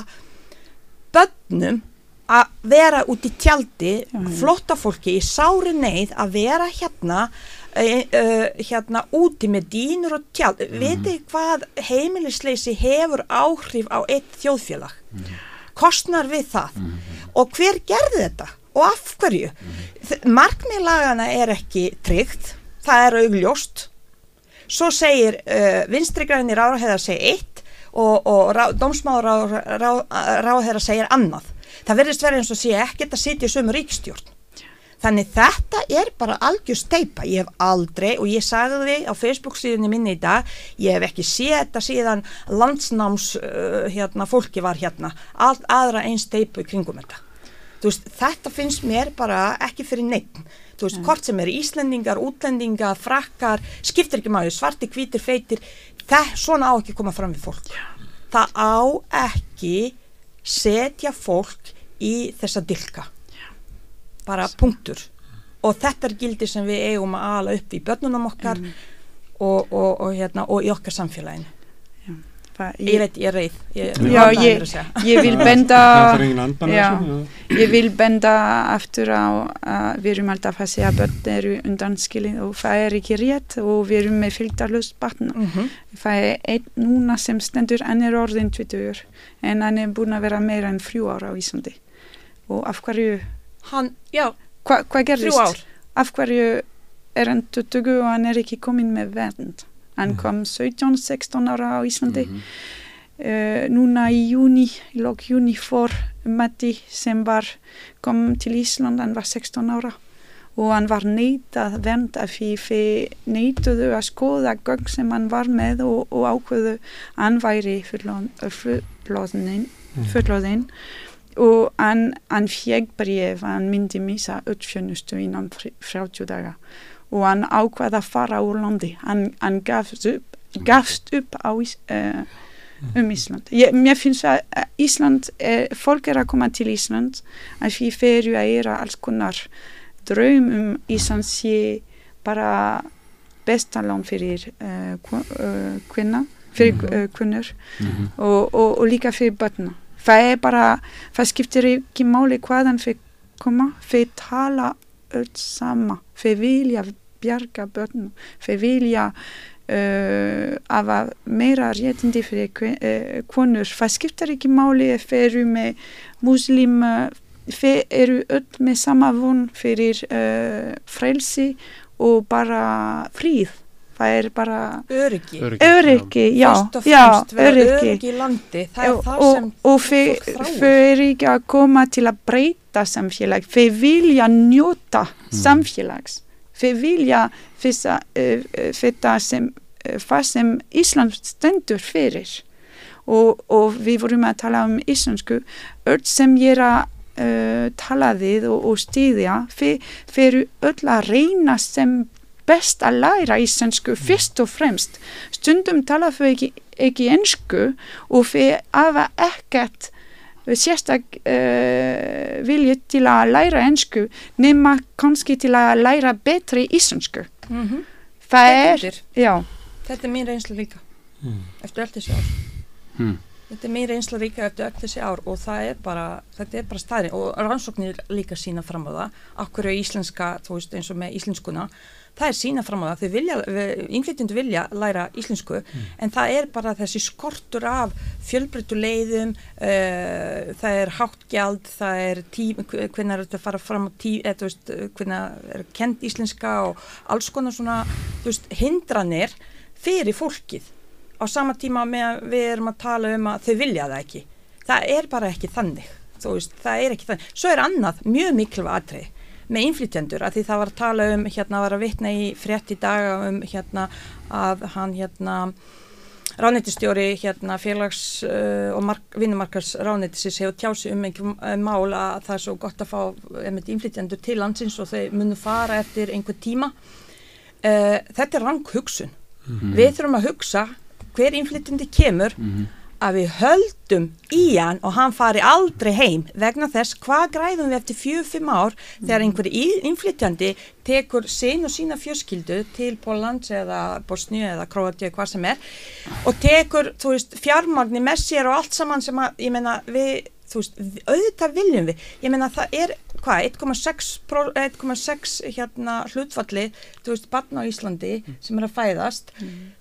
börnum að vera út í tjaldi, flotta fólki í sári neyð að vera hérna uh, uh, hérna úti með dýnur og tjald. Mm. veitir hvað heimilisleysi hefur áhrif á eitt þjóðfélag? Kostnar við það? Og hver gerði þetta? Og af hverju? Mm. markmiðlagana er ekki tryggt það er augljóst. Svo segir uh, vinstri grænir áraheða segir eitt og, og rá, dómsmáður ráð, ráð þeirra segir annað. Það verðist verið eins og sé ekkert að sitja í sömu ríkstjórn. Þannig þetta er bara algjör steipa. Ég hef aldrei, og ég sagði því á Facebook síðunni minni í dag, ég hef ekki séð þetta síðan landsnáms uh, hérna, fólki var hérna. Allt aðra einn steipu kringum þetta. Veist, þetta finnst mér bara ekki fyrir neitt. Þú veist, hvort sem er Íslendingar, útlendingar, frakkar, skiptir ekki máli, svarti, hvítir, feitir, það, svona á ekki að koma fram við fólk. Það á ekki setja fólk í þessa dilka bara punktur og þetta er gildi sem við eigum að ala upp í börnunum okkar Mm. og, og, og, hérna, og í okkar samfélaginu Fa- ég veit, ég er reið ég, Já, ég-. Ég vil benda Það Já. Ég vil benda aftur á að við erum alltaf að segja að börn eru undanskilin og það er ekki rétt og við erum með fylgdarlust barn. Mhm. Það er einn núna sem stendur, hann er orðin 20 en hann er búin að vera meira en þrjú ára á Íslandi. Og af hverju, hann, já, hva, hvað gerðist? þrjú ár Af hverju er hann 20 og hann er ekki komin með vernd? Hann kom 17-16 ára á Íslandi. Mhm. Uh, núna í júni, í lók júni fór Matti sem var kom til Ísland, hann var 16 ára og hann var neitað vernd af því þið neituðu að skoða gögn sem hann var með og, og ákveðu hann væri fullóðin fullóðin og hann, hann fjög bref að hann myndi missa öllfjönustu innan þr- 30 daga og hann ákveða að fara úr landi hann, hann gafst upp, gafst upp á uh, um Ísland. Ég, mér finnst að Ísland, er, fólk er að koma til Ísland að því fyrir að gera alls konar draum um Ísland sé bara bestalán fyrir uh, kvinna, fyrir uh, kvinnur Mhm. og, og, og líka fyrir börna. Það er bara, það skiptir ekki máli hvaðan fyrir koma, fyrir tala öll sama, fyrir vilja bjarga börnum, fyrir vilja uh, hafa meira réttindi fyrir uh, konur. Það skiptir ekki máli fyrir með muslim, uh, fyrir eru öll með sama von fyrir uh, frelsi og bara fríð. Það er bara öryggi. Öryggi, já, og já, fremst vera öryggi. öryggi í landi það er og, það sem og þau eru ekki að koma til að breyta samfélag þau vilja njóta samfélags. Þau vilja þessa, uh, uh, þetta sem uh, það sem Ísland stendur fyrir. Og, og við vorum að tala um íslensku. Öll sem ég er að uh, tala við og, og stýðja þau eru öll að reyna sem best að læra íslensku fyrst og fremst. Stundum tala þau ekki, ekki ensku og þau hafa ekkert sérstak uh, vilja til að læra ensku nema kannski til að læra betri íslensku. Mhm. það Tek er, þetta er mín reynslu líka. Mm. eftir öll þessi ár. Hmm. þetta er mín reynslu líka eftir öll þessi ár og það er bara, þetta er bara staðri og rannsóknir líka sína fram á það okkur er íslenska, þú veist eins og með íslenskuna það er sína fram á það, þau vilja innflytjendur vilja læra íslensku en það er bara þessi skortur af fjölbreyttu leiðum uh, það er háttgjald það er tím, hvernig er þetta að fara fram á tím, eða veist, hvernig er kent íslenska og alls konar svona veist, hindranir fyrir fólkið á sama tíma með við erum að tala um að þau vilja það ekki. Það er bara ekki þannig veist, það er ekki þannig svo er annað mjög mikilvæg atrið með innflytjendur að því það var að tala um hérna var að vitna í frétt í dag um hérna að hann hérna ráðnættistjóri hérna félags uh, og mark, vinnumarkars ráðnættisins hefur tjási um einhver uh, mál að það er svo gott að fá einmitt innflytjendur til landsins og þau munu fara eftir einhver tíma. Uh, þetta er rang hugsun við þurfum að hugsa hver innflytjandi kemur að við höldum í hann og hann fari aldrei heim vegna þess hvað græðum við eftir fjög, fimm ár þegar einhver innflytjandi tekur sin og sína fjörskildu til Pólans eða Bosníu eða Króatíu hvað sem er og tekur, þú veist, fjármagni með sér og allt saman sem að, ég meina, við þú veist, auðvitað viljum við. Ég meina það er, 1,6 pró- 1,6 hérna hlutfalli þú veist, barn á Íslandi sem er að fæðast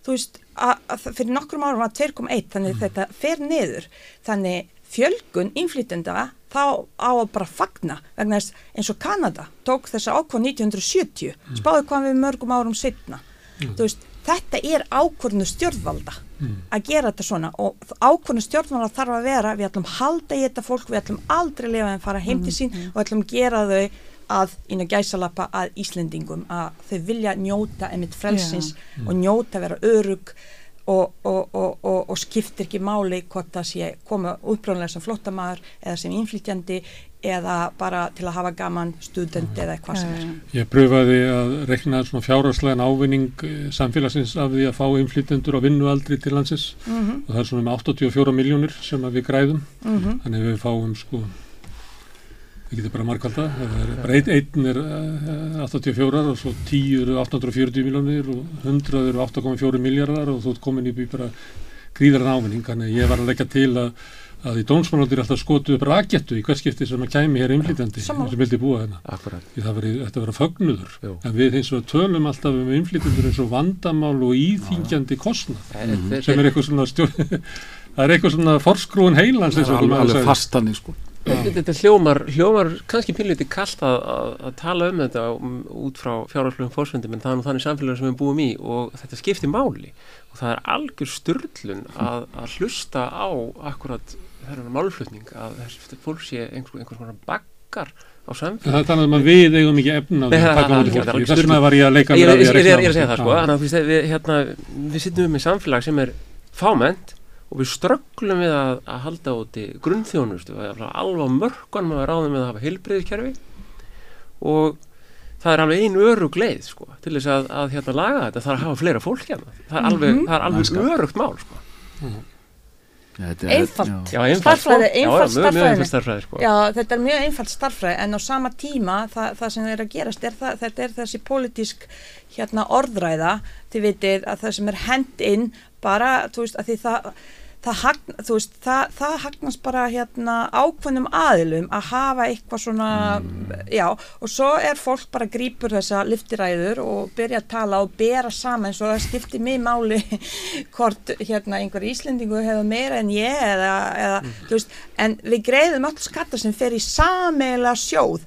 þú veist, að, að fyrir nokkrum árum var 2,1 þannig þetta fer niður. Þannig fjölgun innflytenda þá á að bara fagna vegna þess eins og Kanada tók þessa ákvað 1970 spáðu hvað við mörgum árum setna þú veist, þetta er ákvörnu stjórnvalda að gera þetta svona. Og ákvörnu stjórnvalda þarf að vera við ætlum halda í þetta fólk, við ætlum aldrei lifa en fara heim til sín og ætlum gera þau að, inn á gæsalappa að Íslendingum, að þau vilja njóta emitt frelsins og njóta vera örug og, og, og, og, og skiptir ekki máli hvort það sé koma upprónulega sem flottamæður eða sem innflytjandi eða bara til að hafa gaman student eða eitthvað sem er. Ég pröfaði að rekna svona fjárhagslegan ávinning eh, samfélagsins af því að fá inflytendur á vinnualdri til landsins. Mm og það er svona með 84 miljónir sem að við græðum. -hmm. þannig við fáum sko við getum bara markvalda það er bara einn, einn er eh, 84 og svo 10 eru 840 miljónir og 100 eru 8,4 miljardar og þú ert komin í bara gríðarinn ávinning. Þannig að ég var að leggja til að að í dónsmálóttir alltaf skotu upp rakettu í hvers skipti sem að kæmi hér innflytjandi Sammála. sem vildi búa hérna Akkurat. því það veri, þetta vera fögnuður Jú. en við eins og tölum alltaf um innflytjendur eins og vandamál og íþingjandi kostnað Þetta- sem er eitthvað svona stjórn það er eitthvað svona forskrúin heilans alveg, maður alveg sagði. fastan sko. Þetta hljómar, hljómar kannski pínleiti kallt að, að, að tala um þetta um, út frá fjárhalslegum fórsvöndum en það er nú þannig samfélag sem við búum í og þetta skiptir máli. Og það er algjör styrlun að, að hlusta á akkurat þennan málflutning að þessi fólk sé einhvers, einhvers konar bakkar á samfélag það er þannig að maður við eigum ekki efna á því að taka það- það- fólki. það- þess vegna var ég að leika Ég mér er, að ég, því er, ég er að segja það á sko, að við, hérna, við sittum um í samfélag sem er fámennt og við strögglum við að, að halda úti grunnþjónustu, alveg á mörkunum að ráðum við að hafa heilbreyðiskerfi og það er alveg ein örug leið sko, til þess að, að hérna laga þetta, það er að hafa fleira fólk hérna, það er alveg, það er alveg örugt mál sko. Þetta er- Einfalt. já. Einfalt sko. Starffræði, Já, einfalt já, einfalt starffræði sko. Já, þetta er mjög einfalt starffræði en á sama tíma það, það sem er að gerast er það, þetta er þessi pólitísk hérna orðræða þið vitið að það sem er hend inn bara, þú veist, að því það það, hagn, veist, það, það hagnast bara hérna ákveðnum aðilum að hafa eitthvað svona já, og svo er fólk bara grípur þessa liftiræður og byrja að tala og bera saman svo það skiptir mig máli hvort hérna einhver Íslendingu hefur meira en ég eða, eða þú veist, en við greiðum öll skattar sem fer í sameila sjóð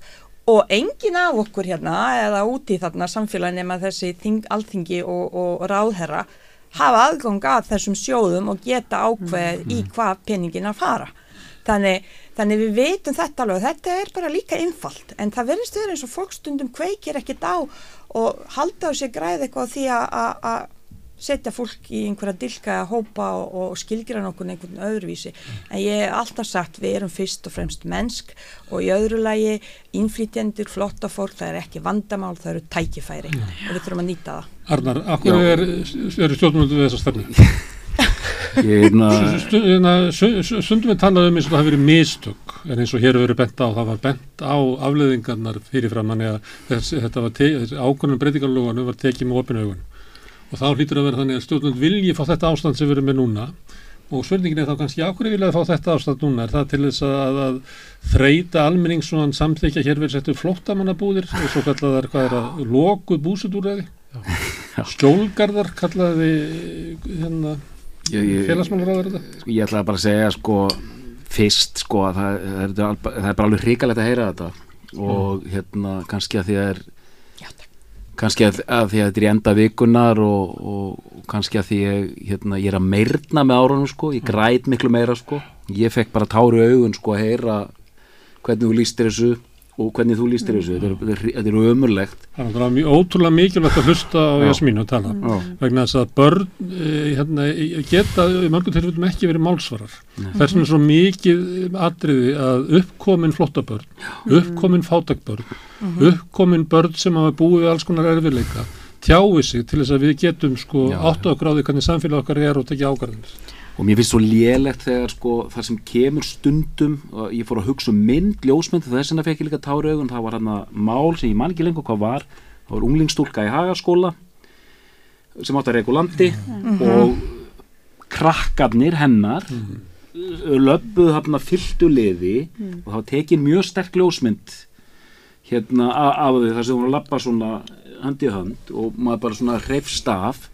og engin af okkur hérna eða úti í þarna samfélagi nema þessi þing, alþingi og, og ráðherra hafa aðgang að þessum sjóðum og geta ákveð í hvað peningin að fara. Þannig, þannig við veitum þetta alveg. Þetta er bara líka einfalt en það verðist verið eins og fólkstundum kveikir ekkit á og halda á sér græð eitthvað því að setja fólk í einhverja dilka að hópa og, og skilgræna okkur einhvern öðruvísi. En ég hef alltaf sagt við erum fyrst og fremst mennsk og í öðru lagi innflytjendur, flotta fólk, það er ekki vandamál, það eru tækifæri og við þurfum að nýta það. Arnar, akkur Já. er, eru stjórnmjöldu við þessa stefni? Ég na, Stu- su- su- Stundum við talað um eins og það hafi verið mistök en eins og hér hefur verið bent á, það var bent á afleðingarnar fyrirfram þannig að þetta var ákvörnum breytingarlóganu var tekið með opinu augun og þá hlýtur að vera þannig að stjórnmjöld vilji fá þetta ástand sem við erum með núna. Og spurningin er þá kannski ákvörðu vilja fá þetta ástand núna? Er það til þess að, að þreita almenning svona samþykja hér verið settu flóttamannabúðir og svo kallaðar hvað er að loku búsutúræði skjólgarðar kallaði hérna félagsmálur sko, ég ætla bara að segja sko fyrst sko að það, það, er, það er bara alveg hrikalegt að heyra þetta. Og hérna kannski að því að er Já, takk. Kannski að, að því að þetta er í enda vikunar og, og kannski að því ég, hérna, ég er að meirna með árunum sko, ég græt miklu meira sko. Ég fekk bara tári augun sko að heyra hvernig þú lístir þessu og hvernig þú lístir þessu þetta er, þetta er, er ömurlegt Það er mjög ótrúlega mikilvægt að hlusta á. Jasmínu að tala Já. vegna þess að börn e, hérna, e, geta í mörgum tilfellum ekki verið málsvarar. Þess vegna er svo mikið atriði að uppkomin flottabörn, uppkomin fátakbörn, uppkomin börn sem hafa búið alls konar erfiðleika tjái sig til þess að við getum sko Já, áttu okkur á því hvernig samfélag okkar er og tekja ákvarðanir. Og mér finnst svo lélegt þegar sko það sem kemur stundum og ég fór að hugsa um mynd, ljósmynd þess vegna fekk ég líka tári augun, það var hann mál sem ég man ekki lengur hvað var. Það var unglingstúlka í hagaskóla sem átti að reyku landi og krakkarnir hennar mm. löbbuð hann fylltu liði og það var tekin mjög sterk ljósmynd hérna af því þar sem hún var að labba svona hönd í hönd og maður bara svona hreifst af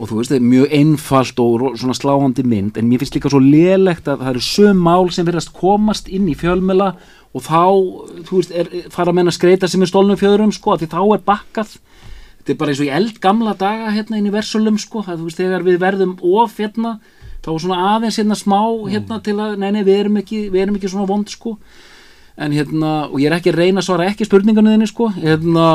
og þú veist, það er mjög einfalt og svona sláandi mynd, en mér finnst líka svo lélegt að það eru söm mál sem verðast komast inn í fjölmela og þá, þú veist, er, fara að menna skreita sem er stólnum fjöðurum, sko, því þá er bakkað. Þetta er bara eins og í eldgamla daga hérna inn í versölum sko, að þú veist þegar við verðum of hérna, þá svona aðeins hérna smá hérna til að, nei nei við erum ekki, við erum ekki svona vond sko. En hérna, og ég er ekki að reyna að svara ekki spurningunni þinni sko, hérna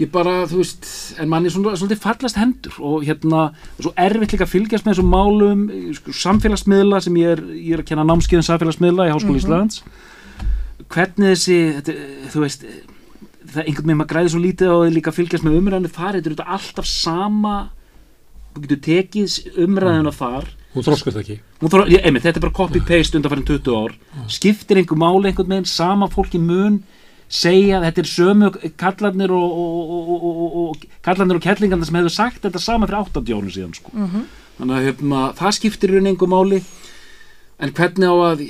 ég bara, þú veist, en mann er svona svolítið fallast hendur og hérna það er svo erfitt líka að fylgjast með þessum málum sko, samfélagsmiðla sem ég er, ég er að kenna námskeiðin samfélagsmiðla í Háskóla Íslands. Hvernig þessi þetta, þú veist það einhvern veginn maður græði svo lítið því líka fylgjast með umræðinu þar, þetta er þetta alltaf sama þú getur tekið umræðina þar. Hún þróskast ekki. Hún þarf, ég, einmitt, þetta er bara copy-paste undanfærin 20 ár. Skiptir einhver máli einhvern veginn sama fólki mun segja þetta er sömu kallarnir og, og, og, og- og kallarnir og kettlingarnir sem hefur sagt þetta sama fyrir 80 árum síðan sko. þannig að hefna, það skiptir í einhver máli. En hvernig á að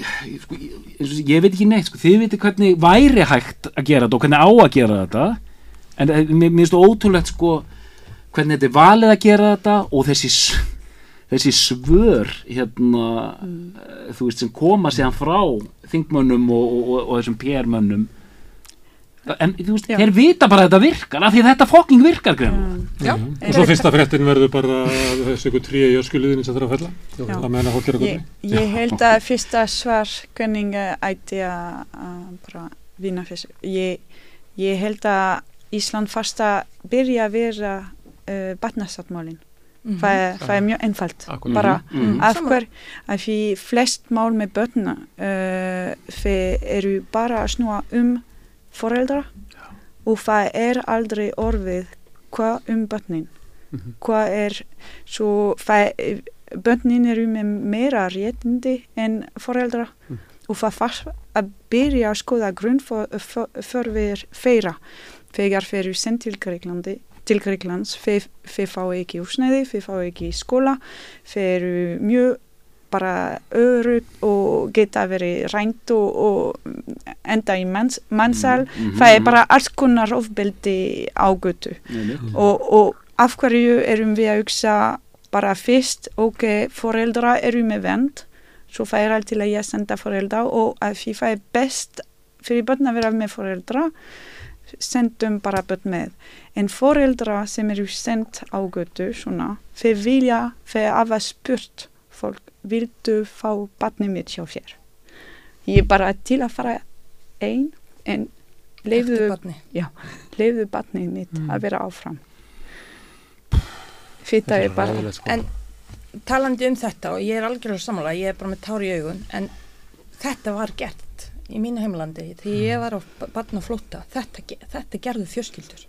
sko, ég, ég veit ekki neitt sko, þið veitir hvernig væri hægt að gera þetta og hvernig á að gera þetta. En eh, mér finnst það ótrúlegt sko, hvernig þetta er valið að gera þetta og þessi þessi svör hérna, eh, þú veist, sem koma síðan frá þingmönnum og, og, og, og þessum PR-mönnum en þú veist, Já. þeir vita bara að þetta virkar af því að þetta fokking virkar greinlega Já, Og svo fyrsta fréttin verður bara þessu ykkur tríu í öskuliðinni sem þarf að fella. Það meðan að fólk er að Ég, góðni. ég held að fyrsta svar hvernig ætti að bara vinna þessu. Ég, ég held að Ísland fast að byrja að vera uh, batnasáttmálin. Mhm. Það, er- það er mjög einfalt. Bara Mhm. af Sama. hver, af því flest mál með börna uh, eru bara að snúa um foreldra. Og það er aldrei orðið hvað um börnin. Mhm. hvað er svo börnin eru með meira réttindi en foreldra. Mhm. og það fast að byrja að skoða grunnförfir þeirra. Þegar þeir eru sendt til Greiklandi til Greiklands, þeir, fá ekki úrsnæði, þeir fá ekki skóla þeir eru mjög bara öðru og geta verið rænt og, og enda í manns, mannsal Mhm, það er mhm. bara alls konar ofbeldi á götu Einmitt. og, og af hverju erum við að hugsa bara fyrst, ok, foreldra eru með vend, svo það er alltaf að ég senda foreldra og að því það er best fyrir börn að vera með foreldra, sendum bara börn með. En foreldra sem eru sendt á götu, svona, þeir vilja, þeir hafa spurt fólk, vildu fá barnið mitt hjá þér? Ég bara til að fara einn, en barni. leifðu barnið mitt Mm. að vera áfram þetta er bara sko. En talandi um þetta og ég er algjörlega sammála, ég er bara með tár í augun en þetta var gert í mínu heimlandi þegar ég var á barna flóta þetta, þetta gerðu fjölskyldur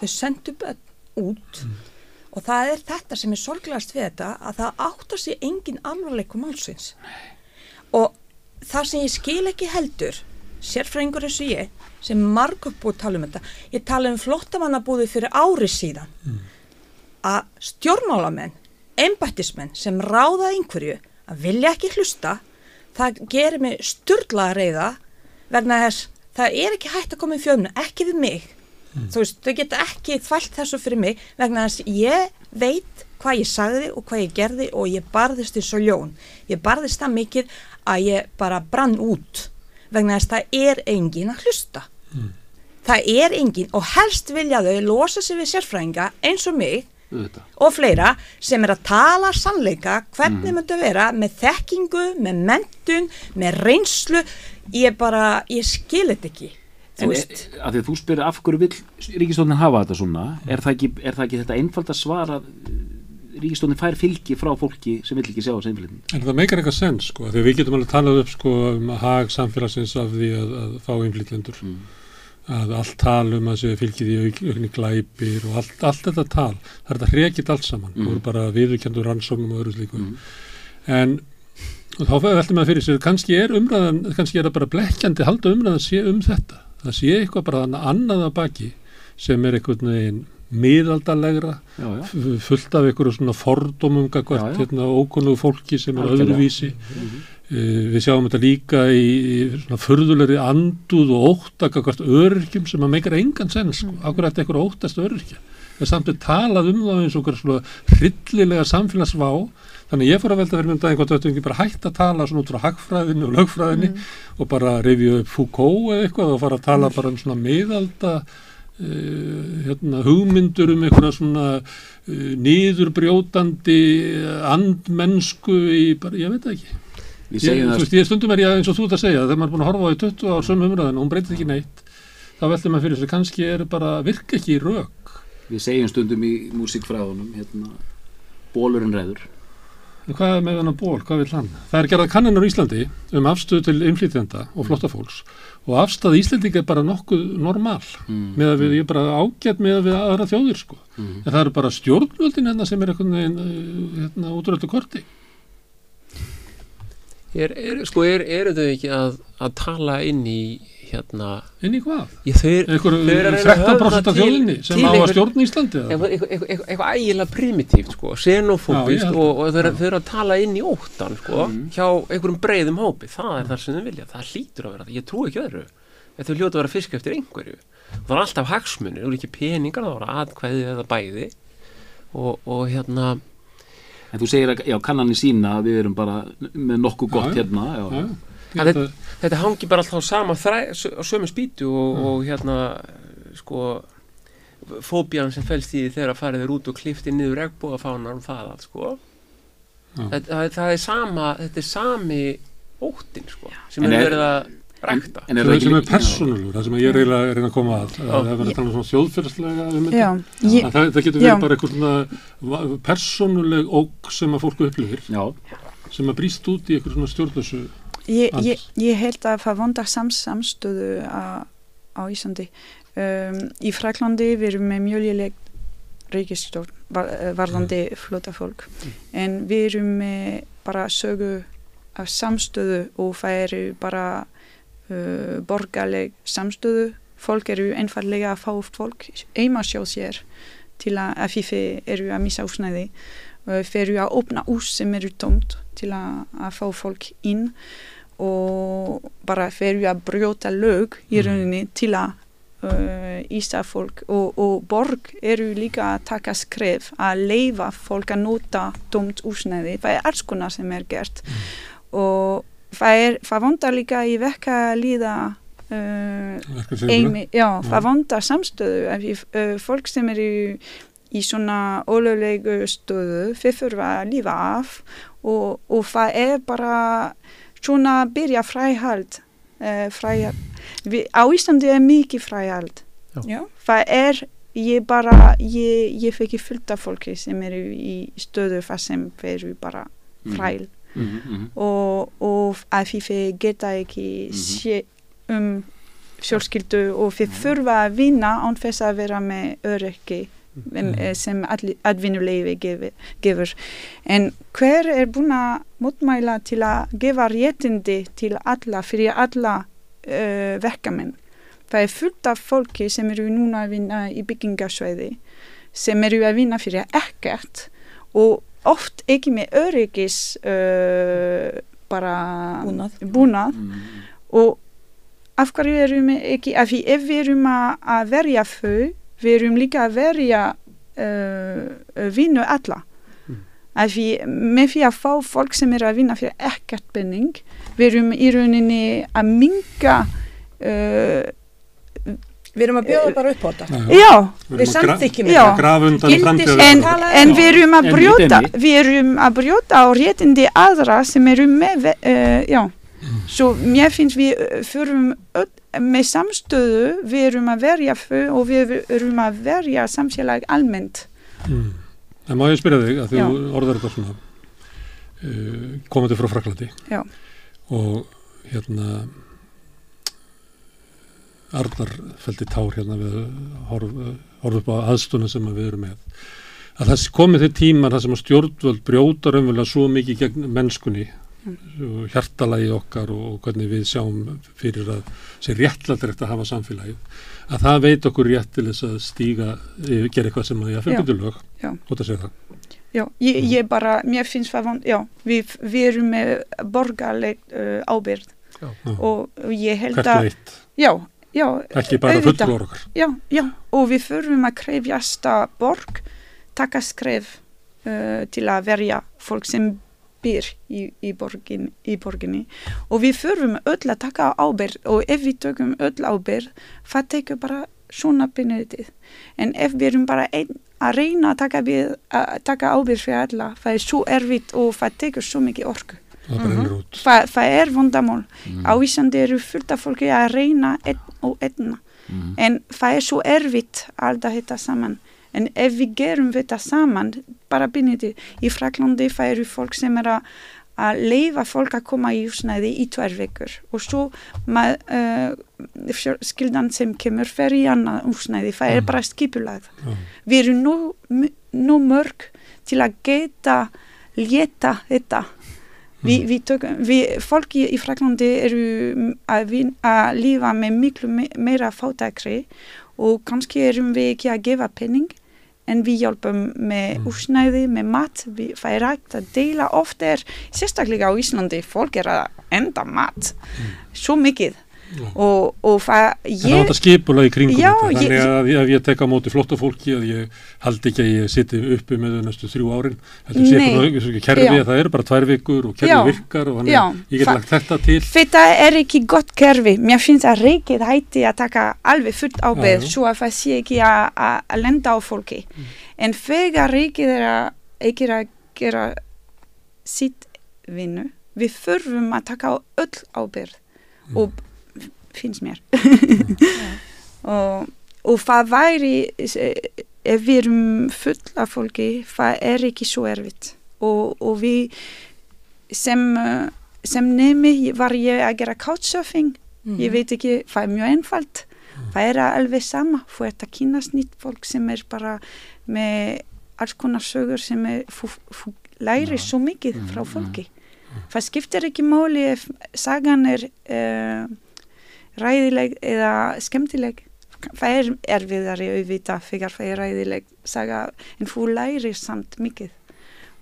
þau sendu börn út og það er þetta sem er sorglegast við þetta að það áttar sig engin alvarleikum málsins. Og það sem ég skil ekki heldur sérfræðingur eins og ég sem margur búið að tala um þetta ég tala um flottamannabúði fyrir ári síðan. Að stjórnmálamenn, embættismenn sem ráða einhverju að vilja ekki hlusta, það gerir mig styrlaða reyða vegna þess, það er ekki hægt að koma í fjöfnu, ekki við mig. Þú veist, þau geta ekki þvælt þessu fyrir mig vegna þess ég veit hvað ég sagði og hvað ég gerði og ég barðist eins og ljón. Ég barðist það mikið að ég bara brann út vegna þess það er engin að hlusta. Það er engin og helst vilja þau losa sig við sérfræðinga eins og mig Auðvitað. og fleira sem er að tala sannleika hvernig myndi að vera með þekkingu, með mentun, með reynslu ég bara, ég skil þetta ekki En að því að þú spyrir af hverju vill ríkistofnin hafa þetta svona er það ekki, er það ekki þetta einfald að svara ríkistofnin fær fylgi frá fólki sem vill ekki sjá þessi einflutning En það meikar eitthvað sens sko, þegar við getum alveg talað upp sko um að hag samfélagsins af því að, að fá innflytlendur. Að allt tal um að séu fylgið í auk, aukni glæpir og allt, allt þetta tal, það er þetta hrekit allt saman. Það voru bara viðurkendur rannsóknum og öðru slíku. En og þá veltum maður fyrir sér, kannski er umræðan, kannski er það bara blekkjandi halda umræðan sé um þetta. Það sé eitthvað bara annað að baki sem er einhvern veginn miðaldalegra já, já. fullt af einhverju svona fordómum gagvart hérna, ókunnugu fólki sem er Algjörlega. öðruvísi uh, við sjáum þetta líka í, í svona furðulegri anduð og ótta gagvart öryrkjum sem að meikar engan sens sko. akkur ætti einhverju óttast öryrkja en samt er talað um það eins og svona hryllilega samfélagsvá þannig ég fór að velta fyrir mjög daginn hvort þetta ekki bara hægt að tala svona út frá hagfræðinu og lögfræðinu og bara rifja upp Foucault eða eitthvað og fara að tala bara um svona miðalda uh, hérna, hugmyndur um einhverja svona uh, niðurbrjótandi andmennsku í bara, ég veit það ekki. Við Ég, segjum þú það veist, ég stundum er ég eins og þú ert að segja, þegar maður er búin að horfa á í 20 ár sömu umræðin og hún breytir ekki neitt, þá veldur maður fyrir þessu, kannski er bara virka ekki í rök. Við segjum stundum í músíkfræðunum hérna, bólurinn ræður En hvað er með hennar ból, hvað vil hann? Það er gerðað kannanur í Íslandi um afstöðu til innflytjenda og flottafólks og afstöðu Íslandinga er bara nokkuð normal mm. með að við, ég er bara ágætt með að við aðra þjóðir sko. Mm. En það eru bara stjórnvöldin hérna sem er veginn uh, hérna, útröldu korti. Er, er, sko, er, eru þau ekki að, að tala inn í hérna Inn í hvað? ég, þau, er- Einhver Þau eru að reyna að 13% af þjóðinni sem á að stjórna Íslandi eða? eitthvað, eitthvað, eitthvað, eitthvað ægilega primitíft sko, xenofóbist Já, og, og þau, eru- eru að tala inn í óttan sko, Mhm. hjá einhverjum breiðum hópi. Það er það sem þau vilja, það hlýtur að vera það. Ég trú ekki öðru, þetta er hljóta að vera fisk eftir einhverju, það er alltaf hagsmunir. Eru ekki peningar, það voru atkvæði eða bæði. Og, og hérna En þú segir að já, kannanir sína að við erum bara með nokkuð gott hérna já. Já, að- þetta hangi bara alltaf á sama þræ, á sömu spýtu og, og hérna sko fóbían sem fælst í því þegar farið er út og klifti niður regnbúafánar um það allt sko. Já. þetta, það, er- það er sama þetta er sami óttin sko sem En er er- verið að rækta. En er sem það er, sem er ekki persónulegur, það sem ég er eiginlega að reyna að koma að, Já. að það er verið að tala um svona Já, Að Það, það getur Já. verið bara einhvern svona va- persónuleg óg sem að fólku upplifir, Já, sem að brýst út í einhver svona stjórnlösu. Ég, ég, ég held að það vandar sams, samstöðu á, á Ísandi. Um, í Fraklandi við erum með mjög léleg ríkistjórn var, eh, varðandi flota fólk en við erum með bara sögu af samstöðu og það eru bara uh, borgarleg samstöðu. Fólk eru einfallega að fá fólk eima sjá sér til að FIF eru að missa úsnæði uh, fyrir að opna ús sem eru tómt til að, að fá fólk inn og bara fyrir að brjóta lög í Mhm. rauninni til að uh, ísta fólk og, og borg eru líka að taka skref að leifa fólk að nota tómt úsnæði það er alls konar sem er gert og það, er, það vandar líka í vekka líða uh. Eimi, já, Já. það vandar samstöðu uh, fólk sem eru í svona ólöglegu stöðu þeir þurfa að lífa af og, og það er bara svona byrja fræhald uh, fræhald Vi, á Íslandi er mikið fræhald Já. það er ég bara, ég, ég fekk fullt af fólki sem eru í stöðu það sem eru bara Mhm. fræl Mhm, mhm. og, og að þið geta ekki Mhm. sé um fjölskyldu og þið þurfa að vinna án þess að vera með öryggi Mm. sem atvinnuleifi gefur, gefur. En hver er búin að mótmæla til að gefa réttindi til alla, fyrir alla uh, verkamenn? Það er fullt af fólki sem eru núna að vinna í byggingasvæði sem eru að vinna fyrir ekkert og oft ekki með öryggis uh, bara Búnað. búnað Mhm. og af hverju erum við ekki af því ef við erum að, að verja þau við erum líka að verja uh, vinnu alla. Af því með því að fá fólk sem er að vinna fyrir ekkert penning við erum í rauninni að minga uh, Við erum að bjóða bara upp á þetta. Já, Við samþykjum að en, en um- við erum að En brjóta við erum að brjóta á réttindi aðra sem eru með uh, já, svo mér finnst við förum öll, með samstöðu við erum að verja þau og við erum að verja samfélag almennt Mm. En má ég spyrja þig að þú orðar þetta svona uh, komandi frá Fraklandi Já. og hérna Arnar fældi tár hérna við horf, horf upp á aðstuna sem að við erum með að það komið þeir tímar þar sem að stjórnvöld brjóta raunverulega svo mikið gegn mennskunni hjartalagi okkar og hvernig við sjáum fyrir að sé réttlættilegt að hafa samfélagið að það veit okkur rétt til þess að stíga, eh, gera eitthvað sem að ég að Já. fyrir lög Já. Þú ert að segja það. já, ég, ég bara, mér finnst það vond já, við, við erum með borgarleg uh, ábyrð Já. og ég held Hvert að og eitt, já, já, ekki bara fullur okkar. Já, já, og við þurfum að krefjast að borg taka skref uh, til að verja fólk sem byr í, í, borgin, í borginni. Og við þurfum öll að taka ábyrð og ef við tökum öll ábyrð það tekur bara svona pinnutið en ef við erum bara einn að reyna að taka, við, að taka ábyrð fyrir alla það er svo erfitt og það tekur svo mikið orku. Það út. Það, það er vandamál. Mm. á Ísandi eru fullt af fólki að reyna einn og einna. Mm. en það er svo erfitt alltaf þetta saman en ef við gerum þetta saman bara byrniti í Fraklandi eru fólk sem er að leifa fólk að koma í húsnæði í tvær vekur og svo uh, skildan sem kemur fer í annað húsnæði, það er Mm. bara skipulagð Já. við erum nú, nú mörg til að geta létta þetta Vi, Mm. við tökum, við, fólk í, í Fraklandi eru að, að lífa með miklu me, meira fátækri og kannski erum við ekki að gefa penning en við hjálpum með Mm. úsnæði, með mat, við, hægt að deila oft er, sérstaklega á Íslandi, fólk er að enda mat, svo mikið. Og, og það, Það er ég, átt að skipula í kringum Já, þetta, þannig ég- að ef ég tek á móti flotta fólki að ég haldi ekki að ég siti uppi með þau næstu þrjú árin, heldur sé Nei. bara kerfi Já. að það eru bara tvær vikur og kerfi Já. virkar og þannig Já. ég get lagt þetta til. þetta er ekki gott kerfi, mér finnst að reikið hætti að taka alveg fullt ábyrð svo að það sé ekki að, lenda á fólki en þegar reikið er að ekki að gera sitt vinnu, við þurfum að taka á öll ábyrð og finnst mér. Og, og það væri eh, ef við erum full af fólki það er ekki svo erfitt. Og, og við sem, eh, sem nemi var ég að gera couchsurfing. Ég veit ekki, það er mjög einfalt. Það er alveg sama. Þú ert að kynast nýtt fólk sem er bara með alls konar sögur sem er, þú, þú læri Já. svo mikið frá fólki. Það skiptir ekki máli ef sagan er uh, ræðileg eða skemmtileg það er erfiðari auðvita þegar það er ræðileg saga en þú lærir samt mikið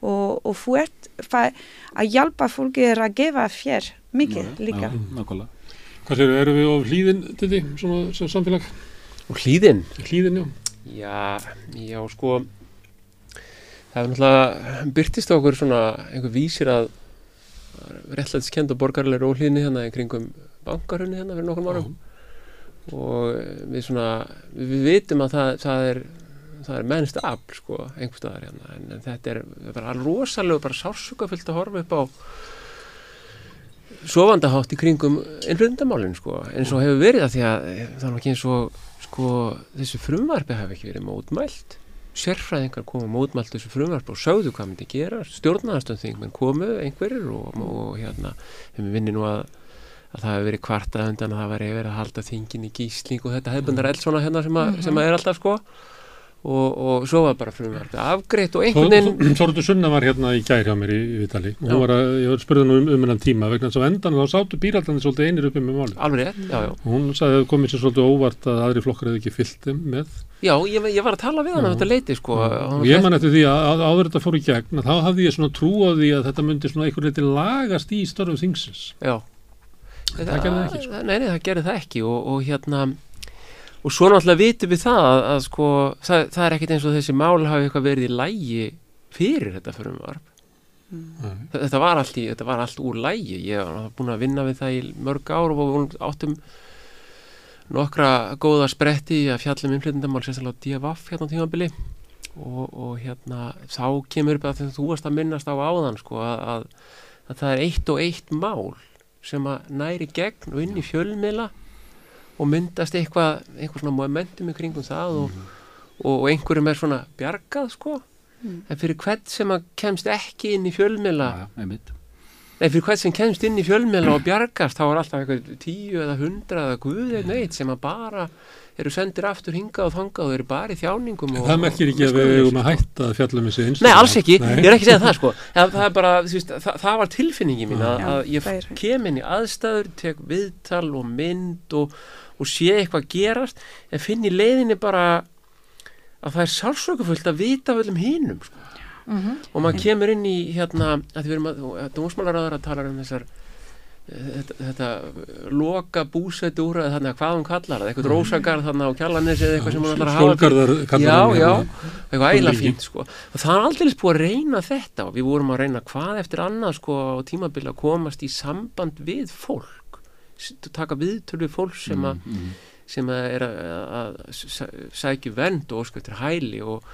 og, og þú ert að hjálpa fólki er að gefa fér mikið líka Já, nákvæmlega. Hvað séu, erum við á hlýðin, Diddi, svona sem samfélag? Og hlýðin, Hlýðin, já. já, já, sko, það er náttúrulega byrtist okkur svona einhver vísir að réttlætiskend og borgarlegur óhlýðni hérna í kringum bankarhunni hérna fyrir nokkrum árum. Og við svona, við, við vitum að það, það er það er mennst afl sko, einhver staðar hérna. En, en þetta er bara rosalega bara sársukafyllt að horfa upp á sofandahátt í kringum innflutendamálin sko, eins og hefur verið að því að eh, það er ekki eins og sko, þessu frumvarfi hafi ekki verið mótmælt. Sérfræðingar komu mótmælt þessu frumvarfi og sögðu hvað myndi gera stjórnaðastönding menn komu einhverjir og, og hérna, þeim vinni nú að að það hefur verið kvartað undan að það væri verið að halda þingin í gísling og þetta hefðbundar eld svona hérna sem, að, sem að er alltaf sko. Og, og svo var bara frumvarfi afgreitt og einhvern veginn Þorður Sunna var hérna í gær hjá mér í í Vitali og hún var að, ég spurði hann um, um hennan tíma vegna þess að á endan þá sátu bírætlanir svolítið einir uppi með málið. alveg já, já. Og hún sagði að komið sér svolítið óvart að aðri flokkar hefði ekki fyllt þeim með. Já, ég, ég var að tala við hann á Já. þetta leiti sko. Og ég man eftir því að, að áður þetta fór í gegn þá hafði ég svona trú á því að þetta myndi svona einhver Já Það gerði það ekki, sko. Nei, nei, það gerði það ekki og, og hérna og svo náttúrulega vitum við það að, að sko, það, það er ekkit eins og þessi mál hafi eitthvað verið í lægi fyrir þetta frumvarp Nei. þetta var allt, í, þetta var allt úr lægi ég var búin að vinna við það í mörg ár og við áttum nokkra góða spretti að fjallum innflytendamál sérstaklega á DFF hérna á tímabili og, og hérna þá kemur upp að þú varst að minnast á áðan sko að, að, að það er eitt og eitt mál sem að næri gegn og inn í fjölmiðla og myndast eitthvað, eitthvað svona momentum í kringum það og, og, og einhverjum er svona bjargað sko. En fyrir hvern sem að kemst ekki inn í fjölmiðla Já, einmitt. Nei, fyrir hvern sem kemst inn í fjölmiðla og bjargast þá er alltaf eitthvað tíu eða hundra eða guð eða neitt sem að bara eru sendir aftur hingað og þangað og eru bara í þjáningum og, Það merkir ekki að við eigum að hætta að fjalla um þessi einstaklega. Nei, alls ekki, Nei. ég er ekki að segja það sko það, það er bara, veist, það, það var tilfinningi mín að, að ég kem inn í aðstæður, tek viðtal og mynd og, og sé eitthvað gerast en finn í leiðinni bara að það er sálsökufullt að vita af öllum hinum sko. og maður kemur inn í hérna, að því við erum að dómsmálaráður að tala um þessar þetta, þetta loka búsætti úr þannig að hvað hún kallar það, eitthvað rósagarð þannig á kjallanessi eða eitthvað sem hún ætlar að hafa Skjólgarðar kallar Já, hann já, hérna. eitthvað ægilega Skjólgarði. fínt sko. og það er aldrei búið að reyna þetta og við vorum að reyna hvað eftir annað sko á tímabili að komast í samband við fólk taka viðtölu við fólk sem að Mm, mm. sem að er að, að sæ- sækju vend og ósku eftir hæli og,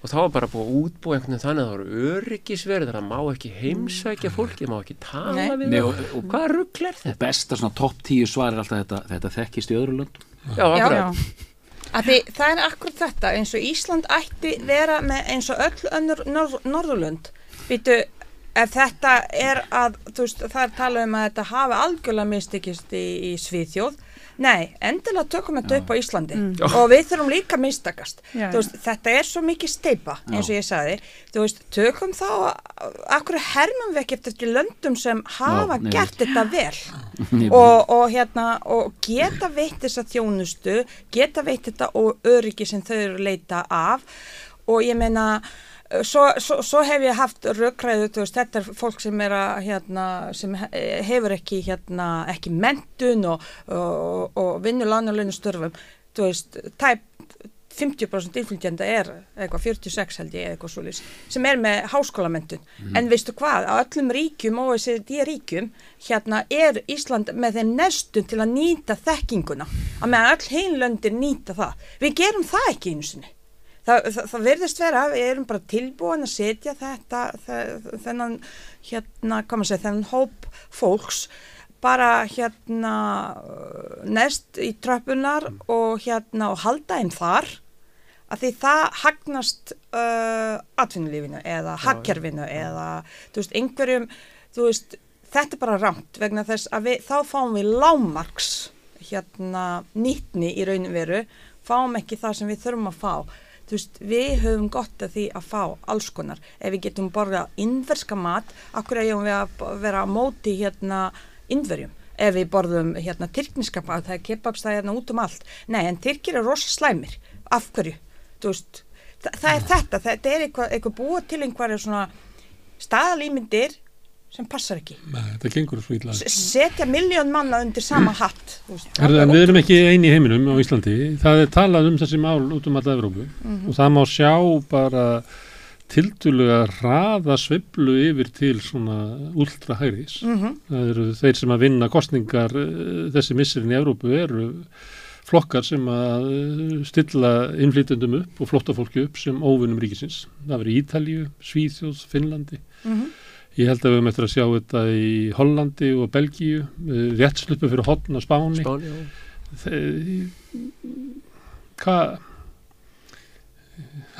og þá var bara búið að útbúa einhvern veginn þannig að það voru öryggisverð það má ekki heimsækja fólki, má ekki tala Nei. við Nei, það og, og hvað rugl er þetta? besta svona topp tíu svar er alltaf þetta, þetta þekkist í öðru löndum Já, akkurat. Það er akkur þetta eins og Ísland ætti vera með eins og öll önnur norð, Norðurlund Býtu, ef þetta er að þú veist, það er talað um að þetta hafi algjörlega mistekist í, í Svíþjóð Nei, endilega tökum þetta upp á Íslandi. Og við þurfum líka að mistakast. Já, veist, þetta er svo mikið steipa eins og ég sagði, þú veist, tökum þá akkur hermum við ekki eftir löndum sem hafa nei. gert þetta vel? Og, og hérna og geta veitt þessa þjónustu geta veitt þetta og öryggi sem þau eru að leita af. Og ég meina svo, svo, svo hef ég haft veist, þetta er fólk sem er að hérna, sem he- hefur ekki hérna, ekki mentun og, og, og vinnur lánalögnu störfum, þú veist, tæp 50% innflytjanda er eitthvað 46 held ég eða eitthvað svolítið sem er með háskólamentun en veistu hvað, á öllum ríkjum OECD ríkjum hérna er Ísland með þeim nestum til að nýta þekkinguna. Að meðan öll heilöndir nýta það. Við gerum það ekki einu sinni það, það, það verðist vera, við erum bara tilbúin að setja þetta það, þennan hérna, hvað maður segja, þennan hóp fólks bara hérna nest í tröppunar og hérna og halda þeim þar. Að því það hagnast uh, atvinnulífinu eða hagkerfinu eða þú veist, einhverjum þú veist, þetta er bara rámt vegna þess að við, þá fáum við lámarks hérna nýtni í raunum veru, fáum ekki það sem við þurfum að fá þú veist, við höfum gott að því að fá alls konar, ef við getum borðað innverska mat, akkur eigum við að vera á móti hérna innverjum, ef við borðum hérna tyrkniska mat, það er kebabstæði hérna út um allt. Nei, en tyrkir er rosa slæmir. Af hverju, þú veist þa það er þetta, þetta er eitthvað, eitthvað búið til einhverju svona staðalýmyndir sem passar ekki Nei, setja miljón manna undir sama hatt veist, er bara við erum ekki eini í heiminum á Íslandi. Það er talað um þessi mál út um alla Evrópu og það má sjá bara tildulega hraða sviblu yfir til svona ultra hægris. Mhm. Það eru þeir sem að vinna kostningar eh, þessi missurinn í Evrópu eru flokkar sem að eh, stilla innflytjendum upp og flóttafólki upp sem óvinnum ríkisins. Það verið Ítalíu, Svíþjóð, Finnlandi. Mhm. Ég held að við höfum eftir að sjá þetta í Hollandi og Belgíu, eh, rétt sluppu fyrir hotn á Spáni. Spáni, já. Hvað?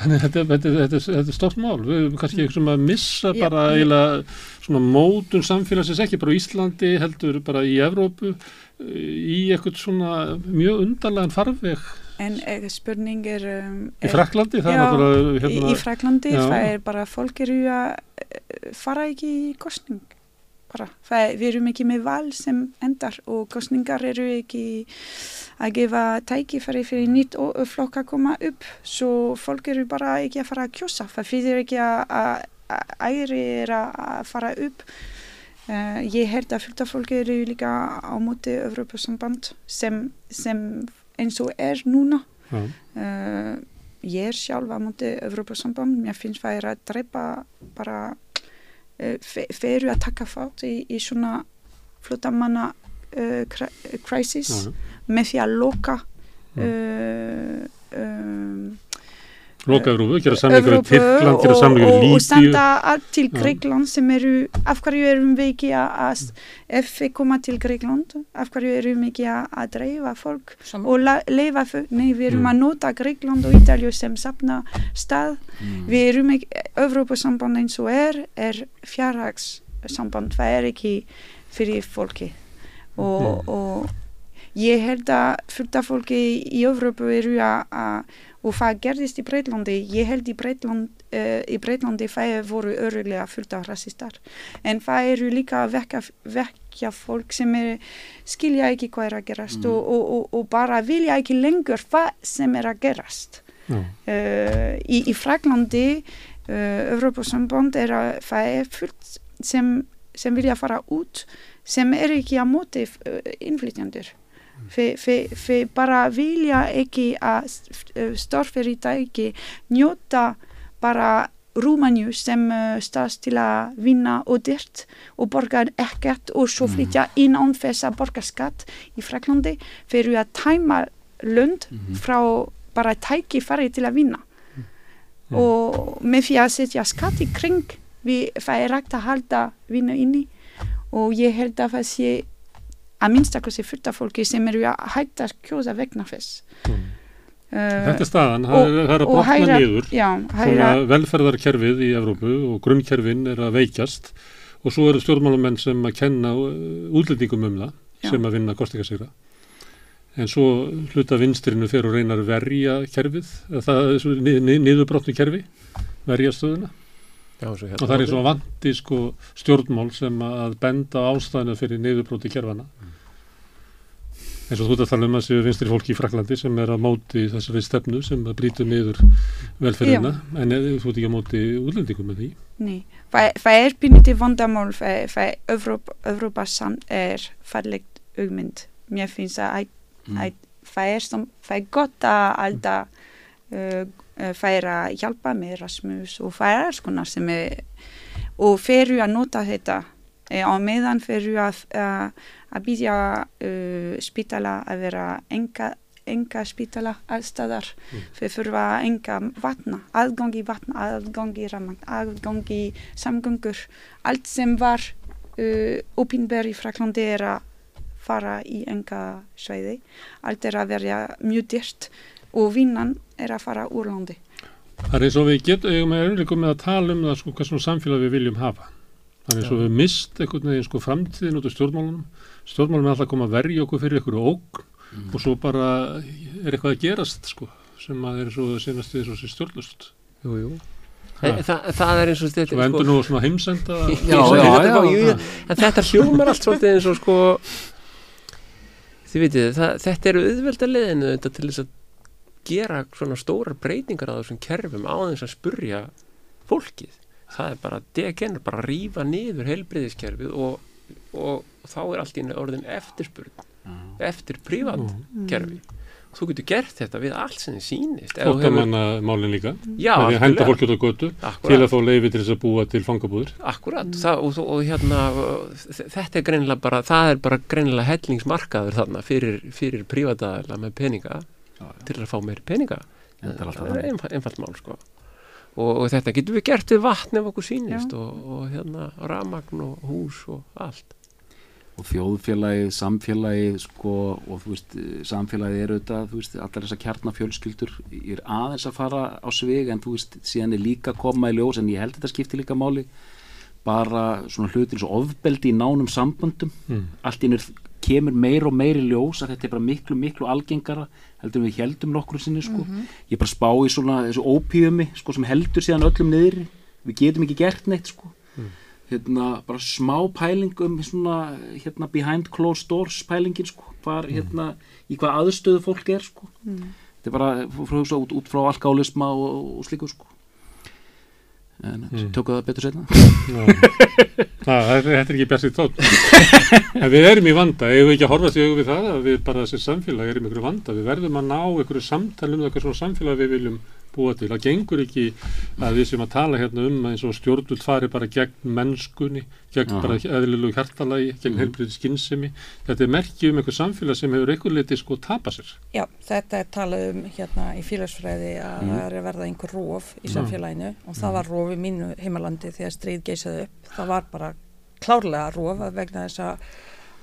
Þannig að þetta, þetta, þetta, þetta er stórt mál. Við höfum kannski eitthvað sem að missa Já, bara eiginlega svona mótun samfélagsins ekki bara á Íslandi, heldur bara í Evrópu, eh, í eitthvað svona mjög undarlegan farveg En eh, spurning er... Um, í Fraklandi. Já, er í, hérna, í Fraklandi, það er bara fólk eru að fara ekki í kostning bara, er, við erum ekki með val sem endar og kostningar eru ekki að gefa tækifæri fyrir nýtt flokk að koma upp. Svo fólk eru bara ekki að fara að kjósa. Það fyrir ekki að, æri er að, fara upp. Uh, ég held að fullt af fólki eru líka á móti Evropasamband sem, sem eins og er núna. Já, Uh, ég er sjálf á móti Evropasamband, mér finnst það er að drepa bara uh, fyrir að taka fát í, í svona flottamanna uh, kri- crisis já, með því að loka Já. uh, um, Loka Evrópu, gera samlingur við Tyrkland, gera og, samlingur og, við og Líbíu. senda allt til. Greikland sem eru, af hverju erum við ekki að, að ef við koma til Greikland, af hverju erum við ekki að, dreifa fólk Sam- og leifa þau, nei við erum Mm. að nota Greikland og Ítalju sem sapna stað, við erum ekki, Evrópusamband eins og er, er fjárhagssamband, það er ekki fyrir fólki og, og ég held að fullt af fólki í Evrópu eru að, og það gerðist í Breitlandi, ég held í, Breitland, uh, í Breitlandi það voru öruglega fullt af rassistar en það eru líka að vekja, vekja fólk sem er, skilja ekki hvað er að gerast Mm. og, og, og, og bara vilja ekki lengur hvað sem er að gerast Já. uh, í, í Fraklandi uh, er að það er fullt sem, sem vilja fara út sem er ekki að móti innflytjandur þeir bara vilja ekki að stórfyrirtæki njóta bara Rúmaníu sem uh, stað til að vinna og dyrt og borga ekkert og svo flytja inn án þess að borga skatt í Fraklandi fyrir að tæma lönd Mhm. frá bara tækifæri til að vinna Mm. og með því að setja skatt í kring við er rægt að halda vinna inni og ég held að það sé að minnstakosti fullt af fólki sem eru að hætta að kjósa vegna þess Mm. uh, Þetta er staðan, það og- er, það er að og brotna niður já, hæra, velferðarkerfið í Evrópu og grunnkerfin er að veikjast og svo eru stjórnmálamenn sem að kenna uh, útlendingum um það Já. sem að vinna kostingasýra en svo hluta vinstrinu fyrir og reynar að verja kerfið það er svo ni- ni- niðurbrotnu kerfi verja stöðuna Já, svo hérna. og það er eins og vandi sko stjórnmál sem að benda á ástæðinu fyrir niðurbroti kerfana eins og þú ert að tala um að séu vinstri fólki í Fraklandi sem er að móti þessari stefnu sem brýtu niður velferðina. En eða, þú ert ekki að móti útlendingum með því? Nei, það, er píniti vandamál það, Evrópa samt er fallegt augmynd mér finnst að, Mm. að það, er som, það er gott að alltaf uh, það er að hjálpa með Erasmus og það er konar sem er og fyrir að nota þetta eh, á meðan fyrir að, uh, að býðja uh, spítala að vera enga, enga spítala allstaðar Mm. fyrir þurfa enga vatna, aðgangi vatna, aðgangi ramang, aðgangi samgöngur, allt sem var uh, opinber í Fraklandi er að fara í enga sveiði, allt er að vera mjög dyrt og vinnan er að fara úr landi. Það er eins og við getum, við með að tala um það sko, hvað svona samfélag við viljum hafa. Það er eins og við mist einhvern veginn sko framtíðin út af stjórnmálunum. Stjórnmálunum er alltaf að koma að verja okkur fyrir einhverju ógn Mm. og svo bara er eitthvað að gerast sko sem að er svo senast við svo sér stjórnlust. Jú, jú. En, það, það er eins og þetta Svo endur nú svona heimsenda. Já, Já, já, já. En þetta hljómar allt svolítið eins og sko Þið vitið, það, þetta eru auðvelda leiðinu þetta til þess að gera svona stórar breytingar á þessum kerfum á þess að spurja fólkið það er bara, DGN er bara að rífa niður heilbriðiskerfið og, og, og þá er allt í orðin eftirspurn eftir prívat kerfi. Þú getur gert þetta við allt sem þið sýnist Ef þú hefur- Flóttamanna málin líka. Já, Það er að henda fólki út á götu til Akkúrat. að fá leifi til þess að búa til fangabúður. Akkurat, það, og, og, og hérna þetta er greinilega bara, það er bara greinilega hellingsmarkaður þarna fyrir, fyrir prívataðala með peninga til að fá meiri peninga. Þetta er alltaf það er einfalt mál sko og, og þetta getur við gert við vatn ef okkur sýnist og, og hérna ramagn og hús og allt. Og þjóðfélagið, samfélagið sko, og þú veist, samfélagið er auðvitað, þú veist, allar þessar kjarnafjölskyldur er aðeins að fara á svig en þú veist, síðan er líka koma í ljós en ég held þetta skipti líka máli bara svona hlutir eins og ofbeldi í nánum samböndum. Mm. allt innur kemur meir og meir í ljós að þetta er bara miklu, miklu algengara heldur við heldum nokkur sinni sko. ég er bara að spá í svona þessu ópíumi sko, sem heldur síðan öllum niður við getum ekki gert neitt sko. hérna, bara smá pæling um svona, hérna, behind closed doors pælingin, sko, hvar, hérna í hvað aðstöðu fólk er, sko. Þetta er bara, frá, frá, út, út frá alkálisma og, og slíku, sko en mm. tökum það betur setna. Það, þetta er ekki bjart í tótt. en við erum í vanda, eigum við ekki að horfa sig við það að við bara þessi samfélag erum í ykkur vanda. Við verðum að ná ykkur samtal um það hvað svona samfélag við viljum búa til. Það gengur ekki að við sem að tala hérna um eins og stjórnult fari bara gegn mennskunni, gegn Aha. bara eðlilegu hjartalagi, gegn Mhm. heilbriði skinnsemi. Þetta er merki um ykkur samfélag sem hefur einhver leiti sko tapa sér. Já, þetta er talað um hérna í félagsfræði að Mm. það er að verða einhver róf í samfélaginu og það var róf í mínu heimalandi þegar stríð geysaði upp. Það var bara klárlega róf að vegna þess að,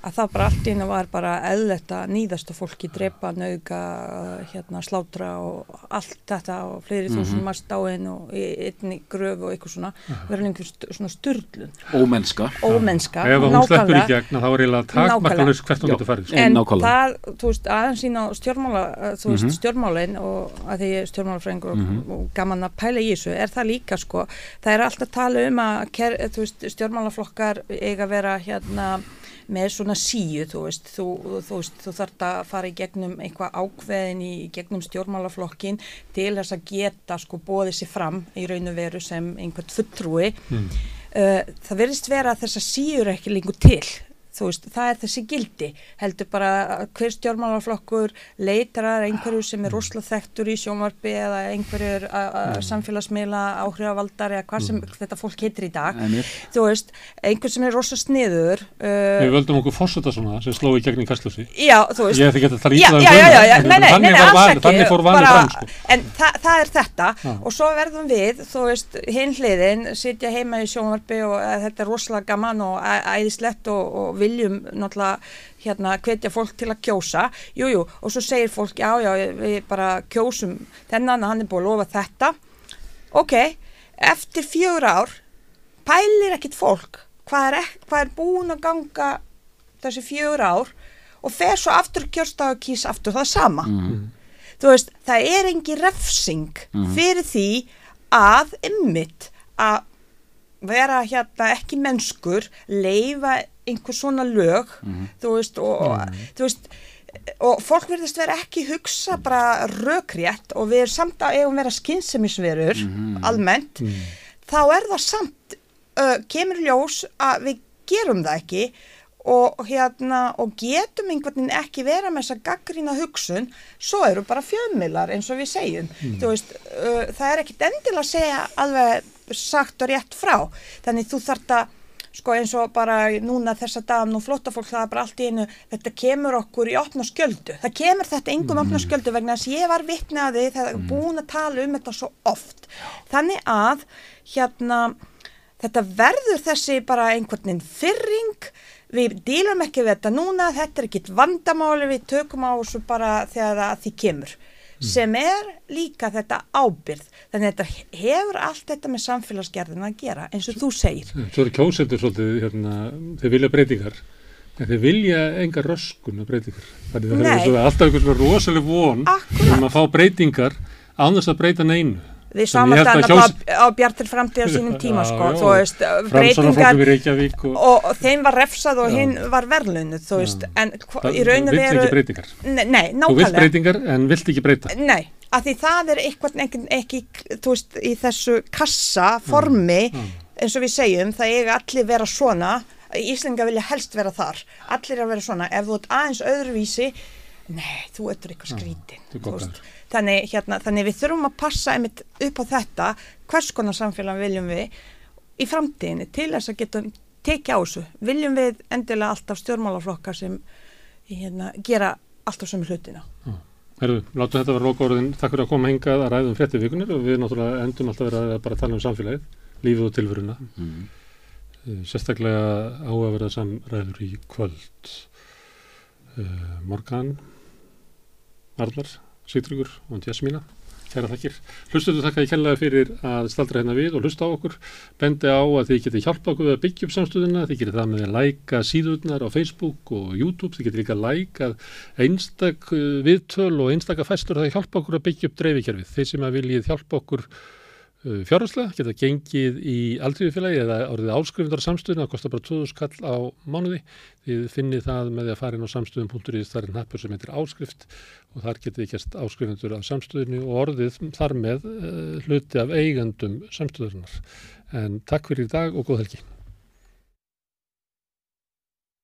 að það bara allt ína var bara eðletta nýðasta fólki, drepa, nauga, hérna, slátra og allt þetta og fleiri Mhm. þúsund marst dáin og í einni gröf og eitthvað svona, verður einhver st svona styrlun, ómennska ómennska, Ef hún sleppur í nákvæmlega. gegn þá er eiginlega takmarkalust hvert hún getur farið. sko. En nákvæmlega. það, þú veist, aðeins sína stjórnmála, þú veist, Mhm. stjórnmálin og að því ég stjórnmálafræðingur Mhm. og, og gaman að pæla í þessu, er það líka sko, það er alltaf tala um að ker, þú veist, stjórnmálaflokkar eiga vera hérna með svona síu, þú veist, þú, þú, þú þarft að fara í gegnum eitthvað ákveðin í gegnum stjórnmálaflokkin til þess að geta sko bóðið sér fram í raun og veru sem einhvern fulltrúi Mm. uh, það verðist vera að þessar síur ekki lengur til þú veist, það er þessi gildi. Heldur bara hver stjórnmálaflokkur leitar að einhverju sem er rosalega þekktur í sjónvarpi eða einhverjur að samfélagsmiðla áhrifavaldar eða hvað sem þetta fólk heitir í dag. Einmitt. þú veist, einhver sem er rosalega sniður uh, Við völdum okkur fórseta svona sem sló í gegn í kastljósi. Ég ætti ekki að það nei, nei, þannig fór vanið fram, sko. En þa það er þetta. Já. og svo verðum við, þú veist, hinn hliðin, sitja heima í sjónvarpi og þetta er rosalega gaman og æðislegt og, og viljum náttúrulega hérna hvetja fólk til að kjósa, jújú, jú, og svo segir fólk, já, já, við bara kjósum þennan, hann er búið að lofa þetta. Ok, eftir fjögur ár pælir ekkit fólk hvað er, hvað er búin að ganga þessi fjögur ár og fer svo aftur kjörstað og kýs aftur það sama. Þú veist, það er engi refsing fyrir því að ymmit að vera hérna ekki mennskur leifa einhver svona lög þú veist og, og þú veist og fólk verðist vera ekki hugsa bara rökrétt og við erum samt að eigum vera skynnsemisverur almennt þá er það samt uh, kemur ljós að við gerum það ekki og hérna og getum einhvern veginn ekki vera með þessa gaggrína hugsun svo eru bara fjölmiðlar eins og við segjum. Þú veist, uh, það er ekkit endilega að segja alveg sagt og rétt frá þannig þú þart að sko eins og bara núna þessa dagum nú flóttafólk það er bara allt í einu þetta kemur okkur í opna skjöldu. Það kemur þetta engum opna skjöldu vegna þess að ég var vitni að því þegar mm. búin að tala um þetta svo oft. Þannig að hérna þetta verður þessi bara einhvern veginn fyrring við dílum ekki við þetta núna þetta er ekkit vandamáli við tökum á þessu bara þegar að því kemur sem er líka þetta ábyrð þannig að þetta hefur allt þetta með samfélagsgerðin að gera eins og þú segir Svo eru kjósendur svolítið, hérna, þeir vilja breytingar, en þeir vilja enga röskun og breytingar. Þannig að það er alltaf einhver svona rosaleg von Akkúrat. um að fá breytingar án þess að breyta neinu. Að annað kjós- á, á Bjartir framtíð á sínum tíma Já, sko, já. þú veist, breytingar í Reykjavík og, og, og þeim var refsað og Já. hinn var verðlunuð, þú veist, en hva, það í raun og vill ekki veru breytingar. Nei, nei, Þú vilt nákvæmlega breytingar en vilt ekki breyta. Nei, af því það er eitthvað ekki, ekki, þú veist, í þessu kassa formi, eins og við segjum, það eiga allir vera svona, Íslinga vilja helst vera þar, allir að vera svona, ef þú ert aðeins öðruvísi, nei, þú ert eitthvað skrítin, þú þú veist. Þannig, hérna, þannig við þurfum að passa einmitt upp á þetta, hvers konar samfélag viljum við í framtíðinni til þess að geta tekið á þessu. Viljum við endilega alltaf stjórnmálaflokkar sem hérna, gera alltaf sömu hlutina. Herðu, látum þetta vera loka orðin. Takk fyrir að koma hingað að ræða um frétti vikunir og við náttúrulega endum alltaf verið að bara tala um samfélagið, lífið og tilveruna. Mm. Sérstaklega á að vera samræður í kvöld. Uh, Morgan, Arnar, Sigtryggur og Jasmína. Kæra þakkir. Hlustuðu þakka ég kærlega fyrir að staldra hérna við og hlusta á okkur. Bendi á að þið getið hjálpa okkur við að byggja upp samstöðuna. Þið getið það með að læka síðurnar á Facebook og YouTube. Þið getið líka lækað einstak uh, viðtöl og einstaka fæstur það hjálpa okkur að byggja upp dreifikerfið. Þeir sem að viljið hjálpa okkur uh, fjárháslega geta gengið í aldriðufélagi eða orðið áskrifundur á samstöðuna. Það kostar bara 2000 kall á mánuði. Þið finnið það með því að fara inn á samstöðum.is þar er nappur sem heitir áskrift og þar getið gæst áskrifundur af samstöðinu og orðið þar með uh, hluti af eigandum samstöðurinnar. En takk fyrir í dag og góð helgi.